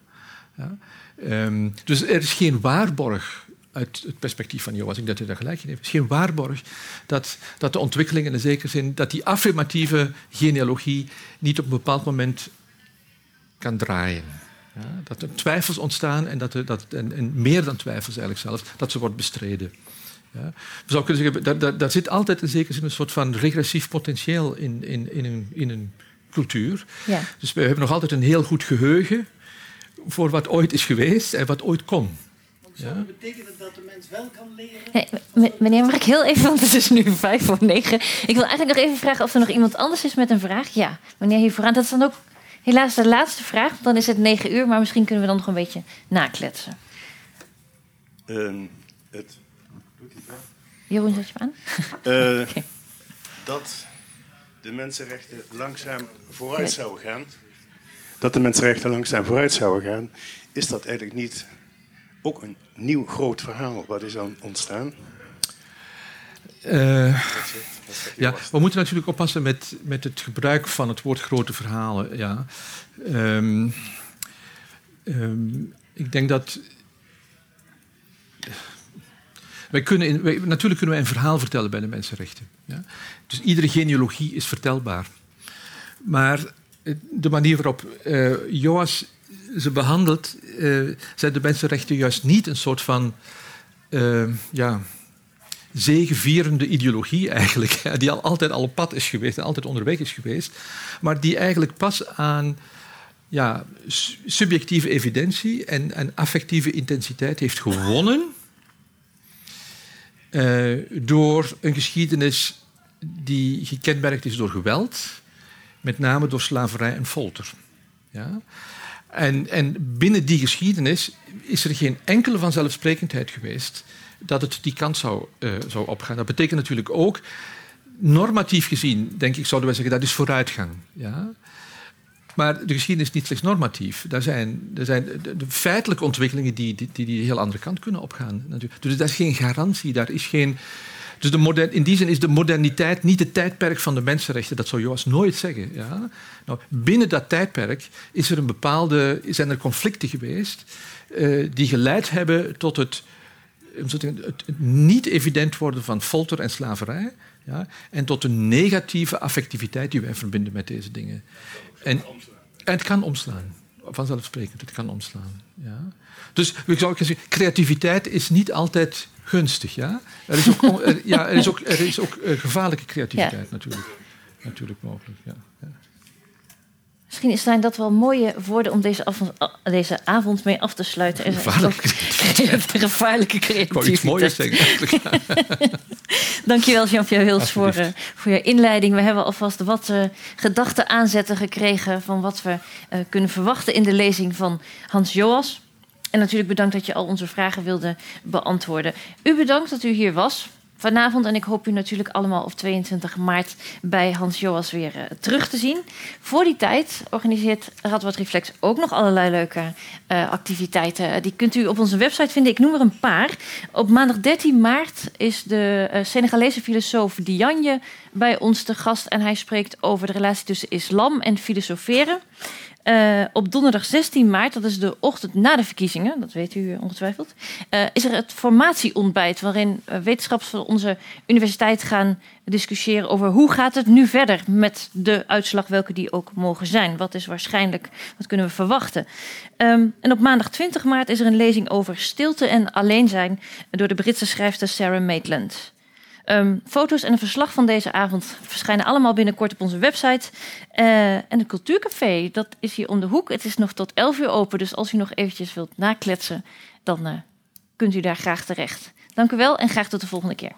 Ja. Ehm, dus er is geen waarborg uit het perspectief van Joas, ik dat u daar gelijk in heeft, is geen waarborg dat, dat de ontwikkeling in een zekere zin, dat die affirmatieve genealogie niet op een bepaald moment kan draaien. Ja, dat er twijfels ontstaan en, dat er, dat, en, en meer dan twijfels eigenlijk zelfs, dat ze wordt bestreden. Ja. We zouden kunnen zeggen, daar, daar, daar zit altijd in zekere zin een soort van regressief potentieel in, in, in, een, in een cultuur. Ja. Dus we hebben nog altijd een heel goed geheugen voor wat ooit is geweest en wat ooit kon. Zou dat betekenen dat de mens wel kan leren? Meneer, mag ik heel even, want het is nu vijf voor negen. Ik wil eigenlijk nog even vragen of er nog iemand anders is met een vraag. Ja, meneer hier vooraan. Dat is dan ook helaas de laatste vraag. want Dan is het negen uur, maar misschien kunnen we dan nog een beetje nakletsen. Ehm, het, Jeroen, zet je hem aan? eh, dat de mensenrechten langzaam vooruit zouden gaan. dat de mensenrechten langzaam vooruit zouden gaan, is dat eigenlijk niet ook een nieuw groot verhaal wat is dan ontstaan? Uh, ja, we moeten natuurlijk oppassen met, met het gebruik van het woord grote verhalen. Ja. Um, um, ik denk dat. Wij kunnen in, wij, natuurlijk kunnen wij een verhaal vertellen bij de mensenrechten. Ja? Dus iedere genealogie is vertelbaar. Maar de manier waarop uh, Joas ze behandelt, uh, zijn de mensenrechten juist niet een soort van uh, ja, zegevierende ideologie eigenlijk, die al, altijd al op pad is geweest en altijd onderweg is geweest, maar die eigenlijk pas aan ja, subjectieve evidentie en, en affectieve intensiteit heeft gewonnen uh, door een geschiedenis die gekenmerkt is door geweld, met name door slaverij en folter. Ja? En, en binnen die geschiedenis is er geen enkele vanzelfsprekendheid geweest dat het die kant zou, uh, zou opgaan. Dat betekent natuurlijk ook, normatief gezien, denk ik, zouden wij zeggen dat is vooruitgang. Ja? Maar de geschiedenis is niet slechts normatief. Daar zijn, er zijn de, feitelijke ontwikkelingen die, die, die die heel andere kant kunnen opgaan. Natuurlijk. Dus dat is geen garantie. Daar is geen, dus de modern, in die zin is de moderniteit niet het tijdperk van de mensenrechten. Dat zou Joas nooit zeggen. Ja? Nou, binnen dat tijdperk is er een bepaalde, zijn er conflicten geweest uh, die geleid hebben tot het, het, niet evident worden van folter en slaverij. Ja? En tot een negatieve affectiviteit die wij verbinden met deze dingen. En, en het kan omslaan. Vanzelfsprekend, het kan omslaan. Ja. Dus ik zou zeggen, creativiteit is niet altijd gunstig. Ja? Er is ook, er, ja, er is ook, er is ook uh, gevaarlijke creativiteit natuurlijk. natuurlijk mogelijk. Ja. ja. Misschien zijn dat wel mooie woorden om deze, avond, deze avond mee af te sluiten. Gevaarlijke creativiteit. Gevaarlijke creativiteit. Ik iets mooiers zeggen. Dankjewel Jean-Pierre Hils voor, uh, voor je inleiding. We hebben alvast wat uh, gedachten aanzetten gekregen... van wat we kunnen verwachten in de lezing van Hans Joas. En natuurlijk bedankt dat je al onze vragen wilde beantwoorden. U bedankt dat u hier was vanavond. En ik hoop u natuurlijk allemaal op 22 maart bij Hans Joas weer uh, terug te zien. Voor die tijd organiseert Radboud Reflex ook nog allerlei leuke uh, activiteiten. Die kunt u op onze website vinden. Ik noem er een paar. Op maandag 13 maart is de Senegalese filosoof Dianje bij ons te gast. En hij spreekt over de relatie tussen islam en filosoferen. Uh, op donderdag 16 maart, dat is de ochtend na de verkiezingen, dat weet u ongetwijfeld, uh, is er het formatieontbijt waarin wetenschappers van onze universiteit gaan discussiëren over hoe gaat het nu verder met de uitslag, welke die ook mogen zijn. Wat is waarschijnlijk, wat kunnen we verwachten. Um, en op maandag 20 maart is er een lezing over stilte en alleen zijn door de Britse schrijfster Sarah Maitland. Um, foto's en een verslag van deze avond verschijnen allemaal binnenkort op onze website. Uh, en het Cultuurcafé, dat is hier om de hoek. Het is nog tot 11 uur open, dus als u nog eventjes wilt nakletsen, dan uh, kunt u daar graag terecht. Dank u wel en graag tot de volgende keer.